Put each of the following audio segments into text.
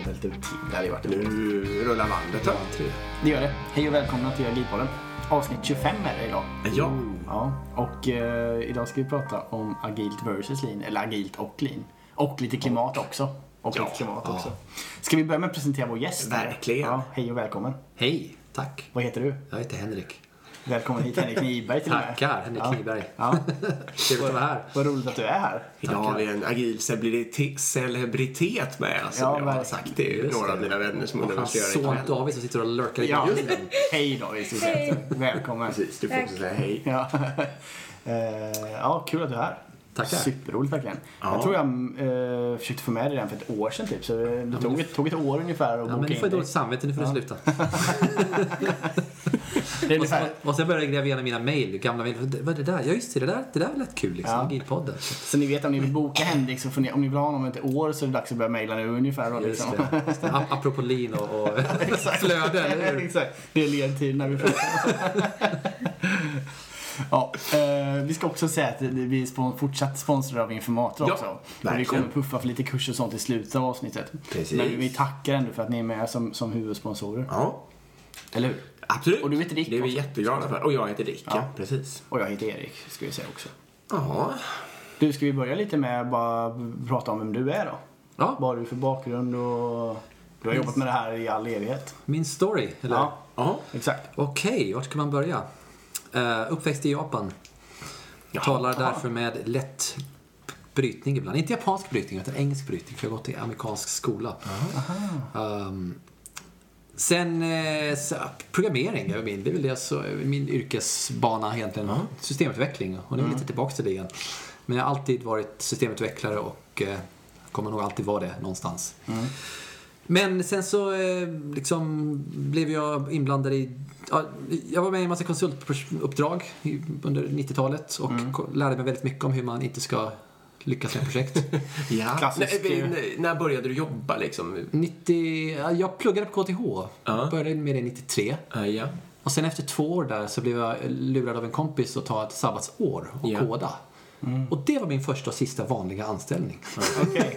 på väldigt ut tid. Det hade varit Nu rullar bandet då. Det gör det. Hej och välkomna till Agilpodden. Avsnitt 25 är det idag. Ja. Ja, och eh, idag ska vi prata om agilt versus lean, eller agilt och lean. Och lite klimat också. Och Ja, lite klimat ja. också. Ska vi börja med att presentera vår gäst? Verkligen. Ja, hej och välkommen. Hej, tack. Vad heter du? Jag heter Henrik. Välkommen hit Henrik Nyberg till. Tackar, Henrik ja. Nyberg. Ja. Trevligt att vara här. Vad roligt att du är här. Idag har vi en agil celebrite- celebritet med oss. Ja, som jag har sagt till Just några det. av mina vänner som Och undrar vad jag ska göra ikväll. David som sitter och lurkar i Ja. Hej David, säga. Välkommen. Precis, du får också säga hej. Ja. Eh, ja, kul att du är här. Tackar. Superroligt verkligen. Ja. Jag tror jag eh, försökte få med dig redan för ett år sedan typ. Så det men tog, ett, tog ett år ungefär att Ja, boka men du in får dig. dåligt samvete, nu får du Ja. sluta. Det Och så, och så började jag gräva igenom mina mejl, gamla mejl. Vad är det där? Ja just det, det där, det där lät kul liksom. Ja. Agilpodden. så ni vet om ni vill boka Henrik så får ni, om ni vill ha honom om ett år så är det dags att börja mejla nu ungefär. Då, Just liksom. det. Just det. Ap- Apropå lin och, och hur? Exakt. Det är ledtid när vi pratar. ja, eh, vi ska också säga att vi är spon- fortsatt sponsrade av Informator Ja, också. Och vi kommer puffa för lite kurser och sånt i slutet av avsnittet. Precis. Men vi tackar ändå för att ni är med som, som huvudsponsorer. Ja, Eller hur? absolut. Och du heter Dick Det är vi också. jätteglada för. Och jag heter Dick, ja. Ja. Precis. Och jag heter Erik, ska vi säga också. Ja, Du, ska vi börja lite med att bara prata om vem du är då? Ja, Vad har du för bakgrund och... Du har jobbat med det här i all evighet. min story, eller? Ja, ja. exakt. Okej, vart ska man börja? Uh, uppväxt i Japan. Jaha. Talar därför med lätt brytning ibland. Inte japansk brytning, utan engelsk brytning. För jag har gått i amerikansk skola. Um, sen eh, så, programmering är min, det är väl det, så, min yrkesbana egentligen. Systemutveckling. Och nu är vi lite tillbaka till det igen. Men jag har alltid varit systemutvecklare och eh, kommer nog alltid vara det någonstans. Men sen så eh, liksom blev jag inblandad i... Ja, jag var med i en massa konsultuppdrag under 90-talet och ko- lärde mig väldigt mycket om hur man inte ska lyckas med projekt. ja. Klassisk, När, eh, när- började du jobba liksom? 90, ja, jag pluggade på KTH. Ja. Började med det 93. Uh, ja. Och sen efter två år där så blev jag lurad av en kompis att ta ett sabbatsår och Ja. koda. Och det var min första och sista vanliga anställning. Okej.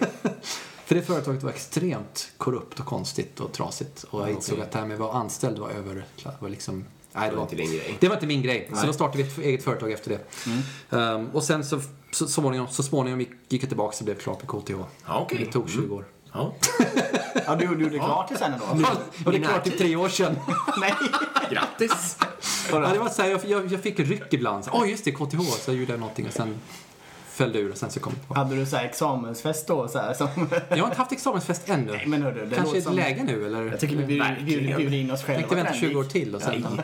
För det företaget var extremt korrupt och konstigt och trasigt. Och jag insåg okej. att det här med att vara anställd var över... Var liksom, nej, Det var inte din grej. Det var inte min grej. Så Nej. då startade vi ett eget företag efter det. Um, och sen så, så, så, småningom, så småningom gick gick jag tillbaka och blev klar på KTH. Ja, okej. Det tog 20 år. Ja. Ja, du, gjorde klart det sen ändå? Och det är klart i tre år sedan. Nej. Grattis! ja, det var så här, jag, jag, jag fick ryck ibland. Åh, just det, KTH. Så jag gjorde någonting och sen föll det ur och sen så kom jag tillbaka. Hade du så här examensfest då? Så här, som... Jag har inte haft examensfest ännu. Nej, men hörru, det Kanske ett som- läge nu, eller? Jag tycker vi bjuder, in oss själva. tänkte vänta Henrik. 20 år till och sen...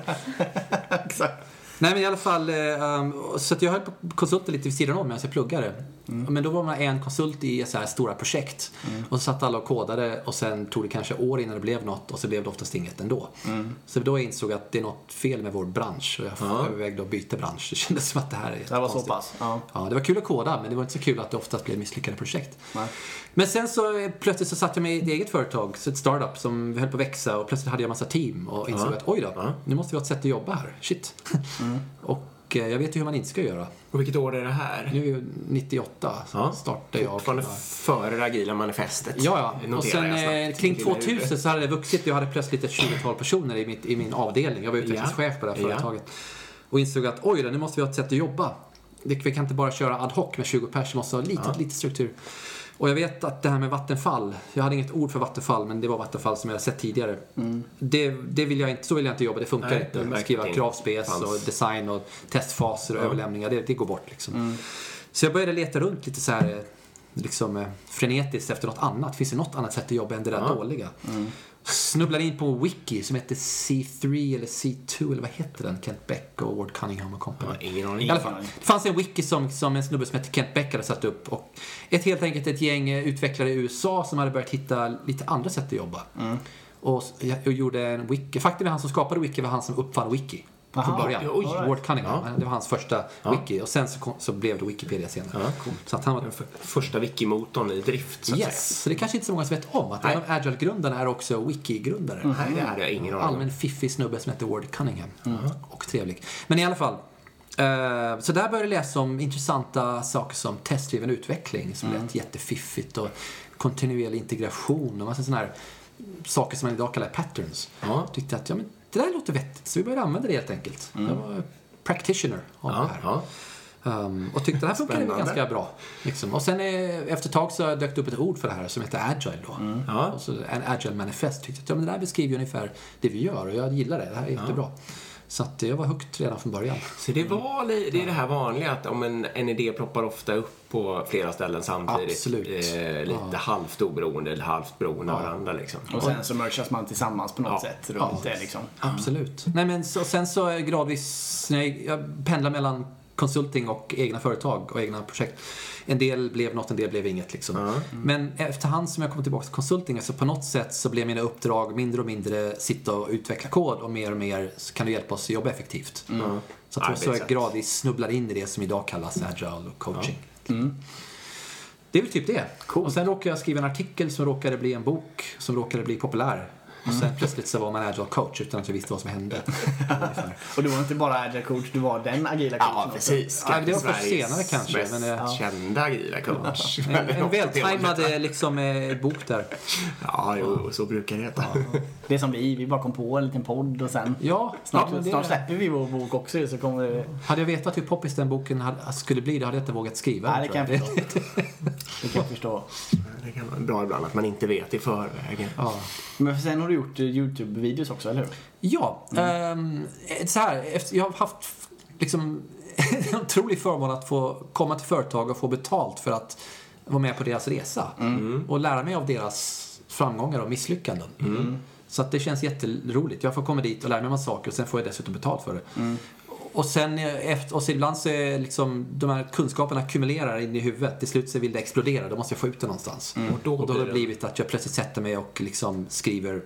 Exakt. Nej men i alla fall, eh, um, så att jag höll på att konsulta lite vid sidan om medan jag pluggade. Men då var man en konsult i så här stora projekt. Och så satt alla och kodade och sen tog det kanske år innan det blev något och så blev det oftast inget ändå. Så då insåg jag att det är något fel med vår bransch och jag Ja. övervägde att byta bransch. Det kändes som att det här är Det var så pass? Ja. Ja, det var kul att koda men det var inte så kul att det oftast blev misslyckade projekt. Nej. Men sen så plötsligt så satt jag med i ett eget företag, så ett startup som höll på att växa och plötsligt hade jag massa team och insåg att oj då, nu måste vi ha ett sätt att jobba här. Shit. och eh, jag vet ju hur man inte ska göra. Och vilket år är det här? Nu är ju 98 så Ja. startade jag. Fortfarande före det agila manifestet. Ja, ja. Och sen eh, kring Lilla huvudet. 2000 så hade det vuxit. Jag hade plötsligt ett 20-tal personer i, mitt, i min avdelning. Jag var utvecklingschef på det här Ja. företaget. Och insåg att oj då, nu måste vi ha ett sätt att jobba. Det, vi kan inte bara köra ad hoc med 20 pers, vi måste ha lite, Ja. lite struktur. Och jag vet att det här med Vattenfall, jag hade inget ord för Vattenfall, men det var Vattenfall som jag sett tidigare. Det, det vill jag inte, så vill jag inte jobba, det funkar Nej, inte. Skriva kravspec och design och testfaser och Ja. överlämningar, det, det går bort liksom. Så jag började leta runt lite så här eh, liksom eh, frenetiskt efter något annat. Finns det något annat sätt att jobba än det där dåliga? Snubblade in på Wiki som heter C3 eller C2 eller vad heter den? Kent Beck och Ward Cunningham och company. Ja, ingen aning. I alla fall. Det fanns en wiki som, som en snubbe som hette Kent Beck hade satt upp. Och ett, helt enkelt ett gäng utvecklare i USA som hade börjat hitta lite andra sätt att jobba. Och, s- jag- och gjorde en wiki. Faktum är han som skapade wiki var han som uppfann wiki. Från Aha, början. oj, Ward Cunningham. Ja. Det var hans första Ja. wiki. Och sen så, kom, så blev det Wikipedia senare. Ja, coolt. Så att han var Den första wikimotorn i drift, så att Yes, så det kanske inte så många som vet om att Nej. en av Agile-grundarna är också Wiki-grundare. säga. Nej, det hade jag ingen aning om. Allmän fiffig snubbe som heter Ward Cunningham. Och trevlig. Men i alla fall. eh, så där började jag läsa om intressanta saker som testdriven utveckling som lät jättefiffigt och kontinuerlig integration och massa sådana här saker som man idag kallar patterns. Ja. Tyckte att ja, men det där låter vettigt, så vi började använda det helt enkelt. Jag var practitioner av det Ja, här. ja. Um, och tyckte det här funkade ganska bra. Liksom. Och sen eh, efter ett tag så dök det upp ett ord för det här som heter agile då. Ja. Och så en agile manifest. Tyckte att ja, men det där beskriver ju ungefär det vi gör och jag gillar det. Det här är jättebra. Så att jag var högt redan från början. Så det, var, li- det är det här vanliga att om en, en idé ploppar ofta upp på flera ställen samtidigt. Absolut. Eh, lite halvt oberoende eller halvt beroende av varandra liksom. Och sen så merchas man tillsammans på något Ja. sätt runt det liksom. Absolut. Nej, men så, sen så är gradvis, när jag, jag pendlar mellan konsulting och egna företag och egna projekt. En del blev något, en del blev inget. Liksom. Men efterhand som jag kom tillbaka till konsulting så på något sätt så blev mina uppdrag mindre och mindre sitta och utveckla kod och mer och mer så kan du hjälpa oss att jobba effektivt. Så jag tror så jag Arbetssätt. gradvis snubblar in i det som idag kallas agile och coaching. Det är väl typ det. Och sen råkade jag skriva en artikel som råkade bli en bok som råkade bli populär. Och sen plötsligt så var man agile coach utan att jag visste vad som hände. Och du var inte bara agile coach, du var den agila coachen Ja, också. precis. Ja, det var först senare kanske, Mest men, eh, kända agila coach. En, en vältajmad eh, liksom, eh, bok där. Ja, jo, så brukar det heta. Det är som vi, vi bara kom på en liten podd och sen Ja, snart, ja, snart släpper vi vår bok också så kommer det... Hade jag vetat hur poppis den boken skulle bli, då hade jag inte vågat skriva Nej, det kan jag förstå. Det kan jag förstå. Det kan vara bra ibland att man inte vet i förväg. Ja. Men sen har du gjort eh, YouTube-videos också, eller hur? Ja, ehm, så här, efter, jag har haft liksom, en otrolig förmån att få komma till företag och få betalt för att vara med på deras resa. Och lära mig av deras framgångar och misslyckanden. Så att det känns jätteroligt. Jag får komma dit och lära mig en massa saker och sen får jag dessutom betalt för det. Och sen eh, efter, och så ibland så är liksom de här kunskaperna ackumulerar in i huvudet. Till slut så vill det explodera, då måste jag få ut det någonstans. Och då och då har blir det det- blivit att jag plötsligt sätter mig och liksom skriver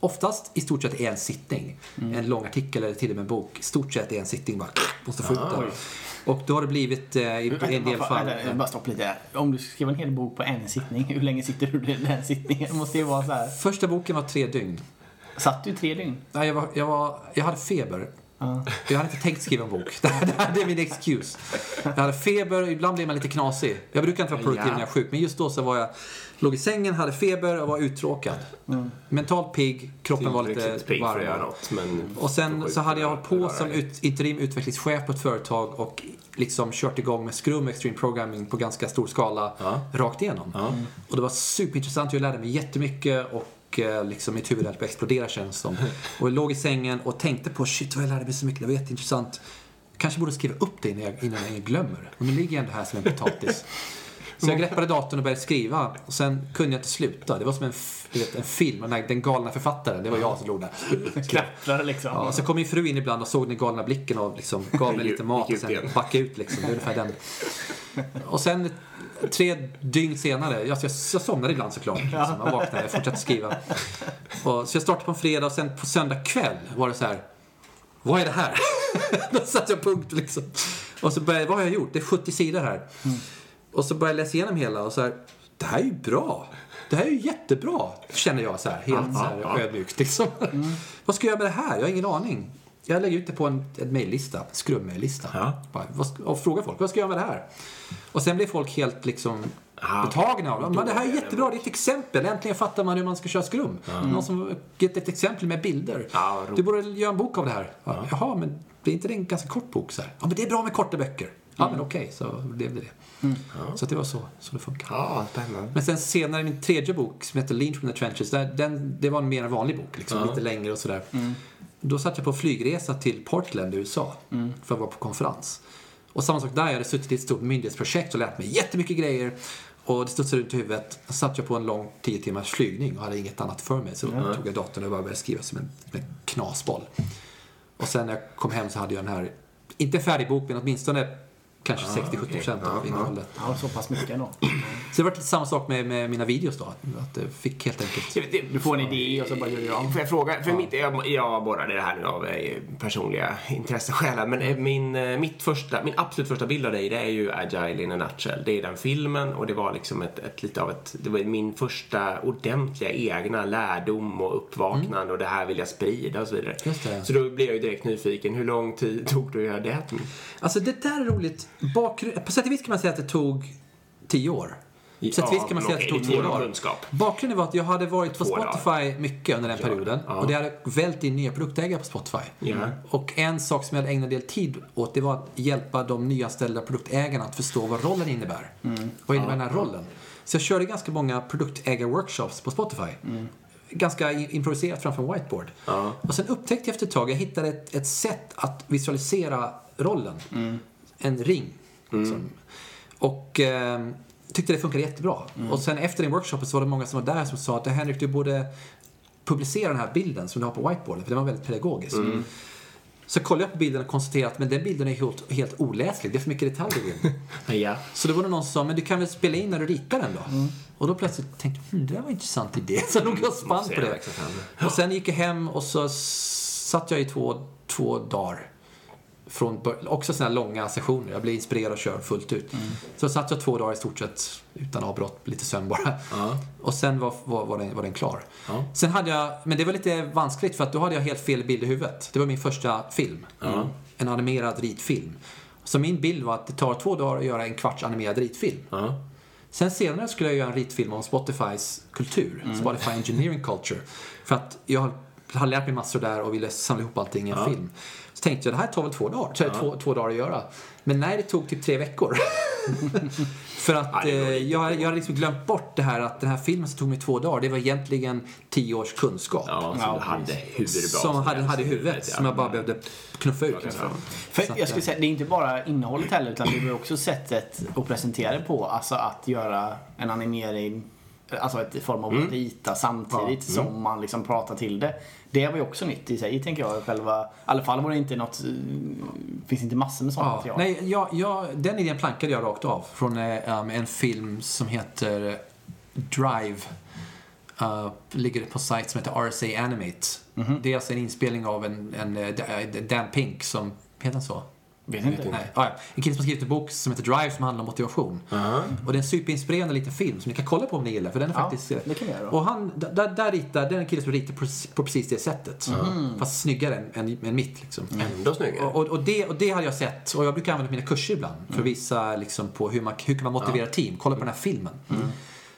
Oftast i stort sett i en sittning. En lång artikel eller till och med en bok. I stort sett i en sittning bara måste få ut den. Och då har det blivit eh, i Vänta, en del fall. vänta, Bara stopp lite. Om du skrev en hel bok på en sittning, hur länge sitter du i den sittningen? Det måste ju vara så här. Första boken var tre dygn. Satt du tre dygn? Nej, jag, var, jag, var, jag hade feber. Ja. Jag hade inte tänkt skriva en bok. Det här, det här är min excuse. Jag hade feber ibland blir man lite knasig. Jag brukar inte vara produktiv när jag är sjuk, men just då så var jag låg i sängen, hade feber och var uttråkad. Mentalt pigg, kroppen var lite Riktigt pigg för att göra varm. något. Men Och sen så hade jag hållit på som ut, interim utvecklingschef på ett företag och liksom kört igång med Scrum Extreme Programming på ganska stor skala Ja. rakt igenom. Ja. Och det var superintressant, jag lärde mig jättemycket och eh, liksom mitt huvud höll på att explodera känns som. Och jag låg i sängen och tänkte på shit vad jag lärde mig så mycket, det var jätteintressant. Kanske borde skriva upp det innan jag, innan jag glömmer. Och nu ligger jag ändå här som en potatis. Så jag greppade datorn och började skriva och sen kunde jag inte sluta. Det var som en, vet, en film, den, här, den galna författaren, det var jag som låg där. Knapprar liksom. Ja, och så kom min fru in ibland och såg den galna blicken och liksom gav mig lite mat och sen backade ut liksom. Det är ungefär den. Och sen tre dygn senare, jag, jag, jag somnade ibland såklart. Liksom. Jag vaknade, jag fortsatte skriva. Och, så jag startade på en fredag och sen på söndag kväll var det så här. Vad är det här? Då satte jag punkt liksom. Och så började jag, vad har jag gjort? Det är 70 sidor här. Och så började jag läsa igenom hela och så här. Det här är ju bra. Det här är ju jättebra, känner jag så här, helt så här, ödmjukt. Liksom. Vad ska jag göra med det här? Jag har ingen aning. Jag lägger ut det på en, en mejllista, skrum-mejllista. Ja. Bara, vad ska- Och frågar folk, vad ska jag göra med det här? Och sen blir folk helt liksom Ja, betagna av det. det här är jättebra, det är ett exempel. Äntligen fattar man hur man ska köra skrum. Någon som gett ett exempel med bilder. Ja, du borde göra en bok av det här. Ja. Jaha, men det är inte det en ganska kort bok? Så här. Ja, men det är bra med korta böcker. Ja, men okej, så blev det det. Så att det var så, så det funkar. Ja, spännande. Men sen senare, min tredje bok som heter Lean from the Trenches, där, den, det var en mer vanlig bok, liksom, lite längre och sådär. Då satt jag på flygresa till Portland i USA för att vara på konferens. Och samma sak där, jag hade suttit i ett stort myndighetsprojekt och lärt mig jättemycket grejer. Och det studsade runt i huvudet. Så satt jag på en lång 10 timmars flygning och hade inget annat för mig. Så då tog jag datorn och bara började skriva som en, en knasboll. Och sen när jag kom hem så hade jag den här, inte färdig bok, men åtminstone kanske 60-70% procent av innehållet. Ja, så pass mycket ändå. Så det var lite samma sak med, med mina videos då. Att jag fick helt enkelt... Du får en idé och så bara gör du om. Får jag fråga? För mitt, jag, jag borrade det här nu av eh, personliga intresseskälar. Men eh, min, eh, mitt första, min absolut första bild av dig det är ju Agile in a nutshell. Det är den filmen och det var liksom ett, ett lite av ett, det var min första ordentliga egna lärdom och uppvaknande och det här vill jag sprida och så vidare. Just det. Så då blev jag ju direkt nyfiken. Hur lång tid tog det att göra det? Alltså det där är roligt. Bakgrund... På sätt och vis kan man säga att det tog tio år. Så att visst kan man säga att det tog två kunskap. Bakgrunden var att jag hade varit på. Spotify mycket under den perioden. Och det hade vält in nya produktägare på Spotify. Och en sak som jag hade ägnat en del tid åt, det var att hjälpa de nyanställda produktägarna att förstå vad rollen innebär. Vad innebär den här rollen? Så jag körde ganska många produktägar-workshops på Spotify. Ganska i- improviserat framför en whiteboard. Och sen upptäckte jag efter ett tag, jag hittade ett, ett sätt att visualisera rollen. En ring. Liksom. Och eh, tyckte det funkade jättebra. Och sen efter den workshopen så var det många som var där som sa att Henrik, du borde publicera den här bilden som du har på whiteboarden, för den var väldigt pedagogisk. Så kollade jag på bilden och konstaterade att men den bilden är helt, helt oläslig, det är för mycket detaljer in. Ja. Så då var det någon som sa, men du kan väl spela in när du ritar den då? Och då plötsligt tänkte jag, hm, det där var en intressant idé. Så nog jag spann på det. Och sen gick jag hem och så satt jag i två, två dagar. Från, också sådana här långa sessioner. Jag blev inspirerad och kör fullt ut. Så satt jag två dagar i stort sett utan avbrott, lite sömn bara. Ja. Och sen var, var, var, den, var den klar. Ja. Sen hade jag, men det var lite vanskligt för att då hade jag helt fel bild i huvudet. Det var min första film. En animerad ritfilm. Så min bild var att det tar två dagar att göra en kvarts animerad ritfilm. Sen senare skulle jag göra en ritfilm om Spotifys kultur, Spotify Engineering Culture. För att jag har lärt mig massor där och ville samla ihop allting i en film. Så tänkte jag, det här tar väl två dagar, så två, två dagar att göra. Men nej, det tog typ tre veckor. För att Ja, eh, jag, jag hade liksom glömt bort det här att den här filmen som tog mig två dagar, det var egentligen tio års kunskap. Ja, som Ja, du hade hur bra som hade, helst hade i huvudet, som jag bara behövde knuffa ut. Liksom. För att, jag skulle eh, säga, det är inte bara innehållet heller utan det är också sättet att presentera det på. Alltså att göra en animering, alltså ett form av att rita samtidigt som man liksom pratar till det. Det var ju också nytt i sig tänker jag själva. I alla fall var det inte något, eh, finns inte massor med sånt Ja, material. nej, jag, jag, den idén plankade jag rakt av från eh, um, en film som heter Drive. Uh, ligger på sajt som heter RSA Animate. Det är alltså en inspelning av en, en, eh, D- Dan Pink som, heter han så? Vet inte. Nej. Ah, ja. En kille som har skrivit en bok som heter Drive som handlar om motivation. Och det är en superinspirerande liten film som ni kan kolla på om ni gillar för den är Ja, faktiskt... det kan göra. Och han, där, där ritar, det är en kille som ritar på, precis det sättet. Fast snyggare än, än, än mitt liksom. Ändå snyggare. Och, och, det, och det hade jag sett och jag brukar använda mina kurser ibland för att visa liksom, på hur man, hur kan man motivera team. Kolla på den här filmen.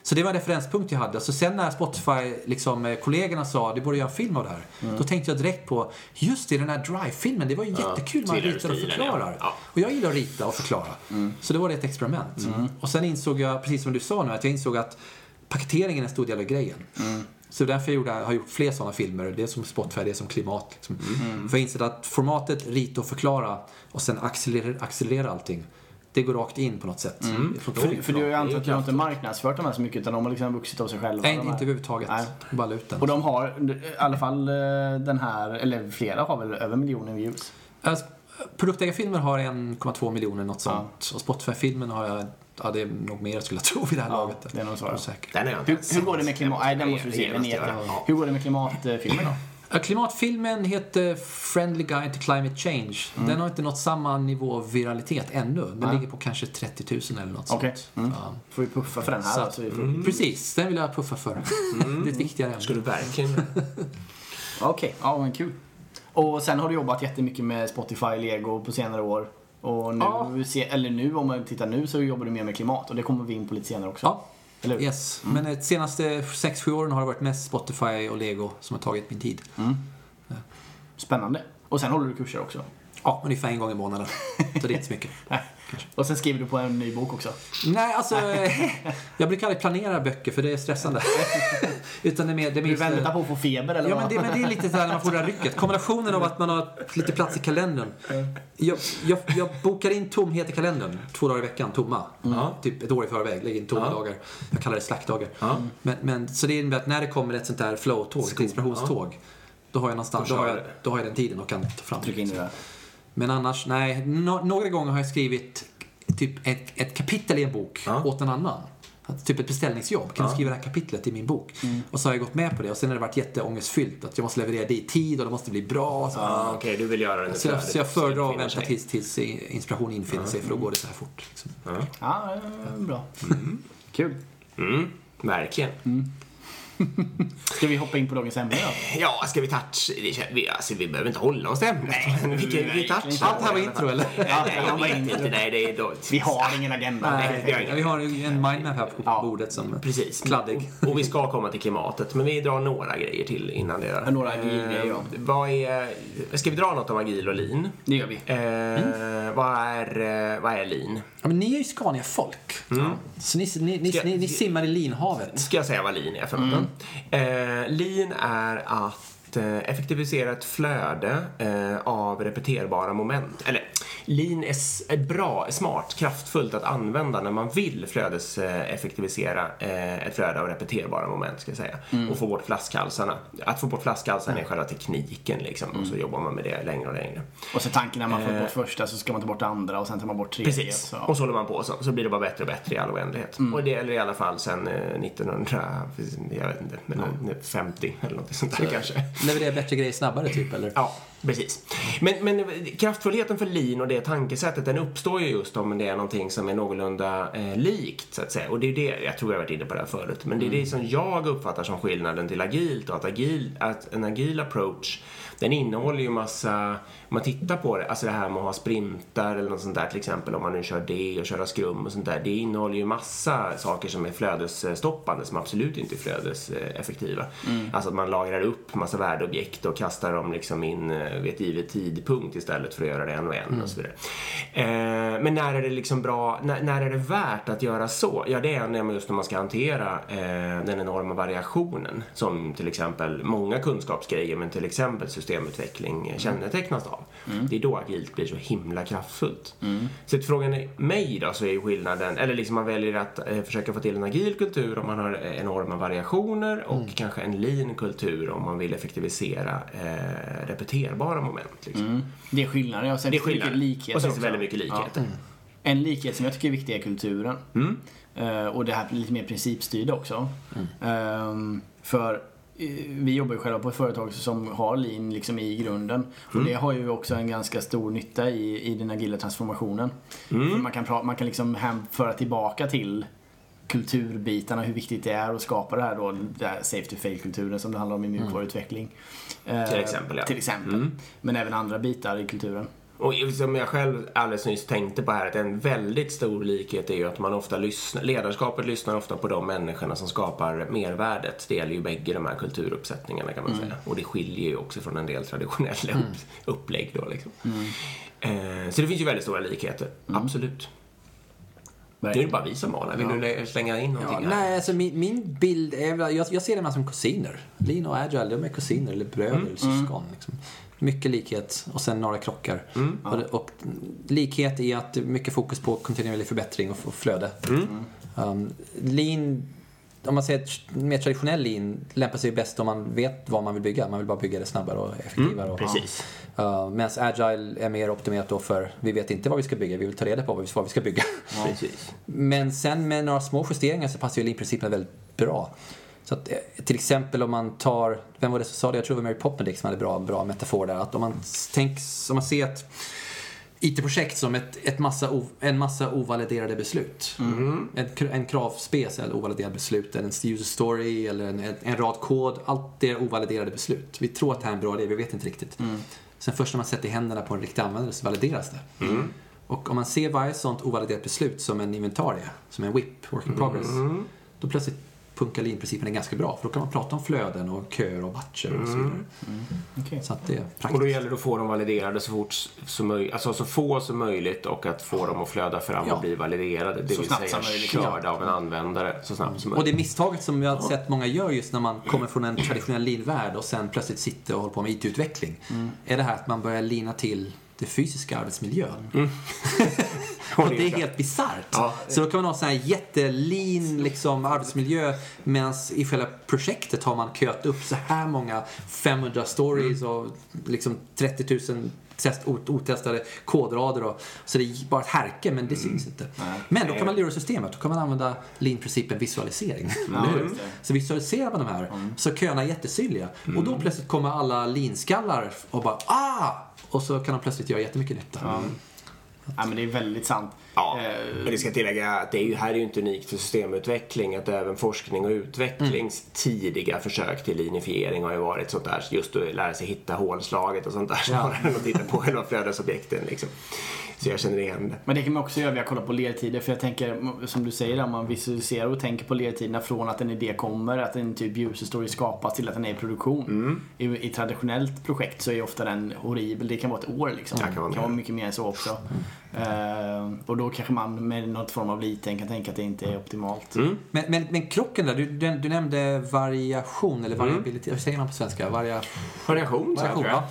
Så det var en referenspunkt jag hade. Så sen när Spotify, liksom, eh, sa du borde göra en film av det här. Då tänkte jag direkt på, just det, den här Drive-filmen, det var ju jättekul. Man ritar och förklarar. ja. Ja. Och jag gillar att rita och förklara. Så det var det ett experiment. Och sen insåg jag, precis som du sa nu, att jag insåg att paketeringen är en stor del av grejen. Så därför jag gjorde, har jag gjort fler sådana filmer. Det är som Spotify, det är som klimat. Liksom. För jag insåg att formatet rita och förklara och sen accelerera, accelerera allting. Det går rakt in på något sätt. Från För, för du ju att du har inte marknadsfört de här så mycket utan de har liksom vuxit av sig själva. Nej, de inte överhuvudtaget. Nej. Bara la ut den. Och de har, i alla fall eh, den här, eller flera har väl över miljonen views. Alltså, Produktägarfilmer har 1,2 miljoner, något sånt. Och Spotify-filmen har jag, ja det är nog mer skulle jag tro vid det här Ja, laget. det är nog så, ja. Den är Hur, hur går det med klimat... Nej, den måste du se. Den är. Ja. Hur går det med klimatfilmen då? Klimatfilmen heter Friendly Guide to Climate Change. Den har inte nått samma nivå av viralitet ännu. Den Nej. ligger på kanske 30 000 eller något Okej. sånt. Mm. Ja. Får vi puffa för den här att- så vi får... Precis, den vill jag puffa för. det är ett viktigare ämne. Ska du verkligen... Okej, ja men kul. Och sen har du jobbat jättemycket med Spotify, Lego på senare år. Och nu, Ja. eller nu, om man tittar nu så jobbar du mer med klimat och det kommer vi in på lite senare också. Ja, Eller hur? yes. Men de senaste 6-7 åren har det varit mest Spotify och Lego som har tagit min tid. Spännande. Och sen håller du kurser också. Ja, ungefär en gång i månaden. Så det är inte så mycket. Och sen skriver du på en ny bok också. Nej, alltså. jag brukar aldrig planera böcker för det är stressande. Utan det är mer... Det är Du väntar på att få feber eller Ja, vad? men det, men det är lite så här när man får det här rycket. Kombinationen av att man har lite plats i kalendern. Jag, jag, jag bokar in tomhet i kalendern två dagar i veckan, tomma. Typ ett år i förväg, lägger in tomma Ja. dagar. Jag kallar det slackdagar. Ja. Men, men, så det innebär att när det kommer ett sånt här flow-tåg, ett inspirationståg. Då har jag någonstans, Då då har jag, då har jag den tiden och kan ta fram Tryck in det där. Men annars, nej. Nå- några gånger har jag skrivit typ ett, ett kapitel i en bok Ja. åt en annan. Typ ett beställningsjobb. Kan du Ja. skriva det här kapitlet i min bok? Mm. Och så har jag gått med på det. Och sen har det varit jätteångestfyllt. Att jag måste leverera det i tid och det måste bli bra. Så, Ja, Okej, du vill göra den i så, jag, så jag föredrar att vänta tills, tills inspiration infinner sig. För då går det så här fort. Liksom. Ja. Ja, bra. Kul. Mm, verkligen. Ska vi hoppa in på dagens ämne då? Ja, ska vi touch... det kän- Vi, alltså, vi behöver inte hålla oss till ämnet. men vi, kan- vi touchar. Allt här var intro, eller? Nej, Ja, nej, jag vet inte. Nej, det är då... Vi har ingen agenda. Nej, det har Ja, vi har ju en mindmap här på Ja. bordet som Precis. kladdig. Och vi ska komma till klimatet, men vi drar några grejer till innan det. Ja, några agilgrejer, ja. Eh, Vad är... Ska vi dra något om agil och lean? Det gör vi. Eh, vad, är, eh, vad är lean? Ja, men ni är ju Scania-folk. Så ni, ni, ni, ni, ni simmar i linhavet. Ska jag säga vad lean är för något? Eh, lean är att eh, effektivisera ett flöde eh, av repeterbara moment. Eller, lean är, bra, smart, kraftfullt att använda när man vill flödeseffektivisera eh, ett flöde av repeterbara moment, ska jag säga. Och få bort flaskhalsarna. Att få bort flaskhalsarna är själva tekniken, liksom. Och så jobbar man med det längre och längre. Och så tanken när man får Eh. bort första så ska man ta bort andra och sen tar man bort tredje. Precis. Så. Och så håller man på så. Så blir det bara bättre och bättre i all oändlighet. Och det eller i alla fall sen 1900, jag vet inte, men eh, 50 eller något sånt där kanske. Levererar bättre grejer snabbare typ, eller? Ja, precis. Men, men kraftfullheten för lean och det tankesättet den uppstår ju just om det är någonting som är någorlunda eh, likt så att säga. Och det är det, jag tror jag har varit inne på det här förut, men det är det som jag uppfattar som skillnaden till agilt och att, agil, att en agil approach den innehåller ju massa, om man tittar på det, alltså det här med att ha sprintar eller något sånt där till exempel om man nu kör det och köra skrum och sånt där. Det innehåller ju massa saker som är flödesstoppande som absolut inte är flödeseffektiva. Alltså att man lagrar upp massa värdeobjekt och kastar dem liksom in eh, vid ett givet tidpunkt istället för att göra det en och en och så vidare. Eh, men när är det liksom bra, när, när är det värt att göra så? Ja, det är just när man ska hantera eh, den enorma variationen som till exempel många kunskapsgrejer men till exempel systemutveckling eh, kännetecknas av. Det är då agilt blir så himla kraftfullt. Så till frågan är mig då så är ju skillnaden, eller liksom man väljer att eh, försöka få till en agil kultur om man har enorma variationer och kanske en lean kultur om man vill effektivisera eh, repeterbara moment. Liksom. Det är skillnader. Och sen Det är finns det skillnad. mycket likheter Och sen finns det väldigt mycket likheter. Ja. En likhet som jag tycker är viktig är kulturen. Mm. Eh, och det här lite mer principstyrda också. Ehm, för vi jobbar ju själva på ett företag som har lean liksom i grunden. Och Mm. det har ju också en ganska stor nytta i, i den agila transformationen. Mm. Man kan, pra- man kan liksom föra tillbaka till kulturbitarna, hur viktigt det är att skapa det här då, det här safe to fail-kulturen som det handlar om i mjukvaruutveckling. Eh, Till exempel, ja. Till exempel. Mm. Men även andra bitar i kulturen. Och som jag själv alldeles nyss tänkte på här, att en väldigt stor likhet är ju att man ofta lyssnar, ledarskapet lyssnar ofta på de människorna som skapar mervärdet. Det gäller ju bägge de här kulturuppsättningarna kan man säga. Och det skiljer ju också från en del traditionella upp, upplägg då liksom. Eh, så det finns ju väldigt stora likheter, absolut. Nu är det bara vi som maler. Vill du lä- slänga in Ja, någonting här? nej, alltså min, min bild är jag, jag ser dem som kusiner. Lean och agile, de är kusiner eller bröder eller syskon. Liksom. Mycket likhet och sen några krockar. Och, det, och likhet i att det är mycket fokus på kontinuerlig förbättring och, och flöde. Um, lean, om man säger mer traditionell lean, lämpar sig bäst om man vet vad man vill bygga. Man vill bara bygga det snabbare och effektivare. och, Precis. Uh, Medan agile är mer optimerat då för vi vet inte vad vi ska bygga, vi vill ta reda på vad vi, vad vi ska bygga. Precis. Men sen med några små justeringar så passar ju lean-principen väldigt bra. Så att, eh, till exempel om man tar, vem var det som sa det? Jag tror det var Mary Poppendix som hade bra, bra metafor där. Att om man, tänks, om man ser ett IT-projekt som ett, ett massa, en massa ovaliderade beslut. En, kr- en kravspec eller ovaliderade beslut, eller en user story eller en, en, en rad kod. Allt det är ovaliderade beslut. Vi tror att det här är en bra idé, vi vet inte riktigt. Sen först när man sätter händerna på en riktig användare så valideras det. Och om man ser varje sånt ovaliderat beslut som en inventarie, som en WIP, work in progress, då plötsligt punkar lean-principen är ganska bra. För då kan man prata om flöden och köer och batcher och så vidare. Okej. Så att det är Och praktiskt. då gäller det att få dem validerade så fort som möjligt, alltså så få som möjligt och att få dem att flöda fram Ja. och bli validerade. Det Så vill snabbt säga körda av en användare så snabbt som Och möjligt. det misstaget som jag har sett många gör just när man kommer från en traditionell lean-värld och sen plötsligt sitter och håller på med IT-utveckling. Är det här att man börjar lina till det fysiska arbetsmiljön. och det är helt bisarrt. Ja. Så då kan man ha sån här jättelin liksom, arbetsmiljö medan i själva projektet har man köat upp så här många 500 stories och liksom 30 000 test, ot- otestade kodrader. Och, så det är bara ett härke, men det syns inte. Men då kan man lura systemet. Då kan man använda lean-principen visualisering. Ja. Så visualiserar man de här, så köerna är jättesynliga. Och då plötsligt kommer alla lean-skallar och bara ah! Och så kan de plötsligt göra jättemycket nytta. Ja, men det är väldigt sant. Ja, Eh, men det ska tillägga att det är ju, här är ju inte unikt för systemutveckling. Att även forskning och utvecklings tidiga försök till linifiering har ju varit sånt där. Just att lära sig hitta hålslaget och sånt där. Snarare än att titta på själva flödesobjekten. Liksom. Så jag känner igen det. Men det kan man också göra via att kolla på lertider. För jag tänker, som du säger, om man visualiserar och tänker på lertiderna från att en idé kommer, att en typ user story skapas till att den är i produktion. Mm. I, I traditionellt projekt så är ofta den horribel. Det kan vara ett år liksom. Ja, kan vara det kan vara mycket mer än så också. Eh, och då kanske man med något form av liten kan tänka att det inte är optimalt. Mm. Men, men, men krocken där, du, du, du nämnde variation Mm. eller variabilitet. Vad säger man på svenska? Varia, Variation, jag variation, tror jag.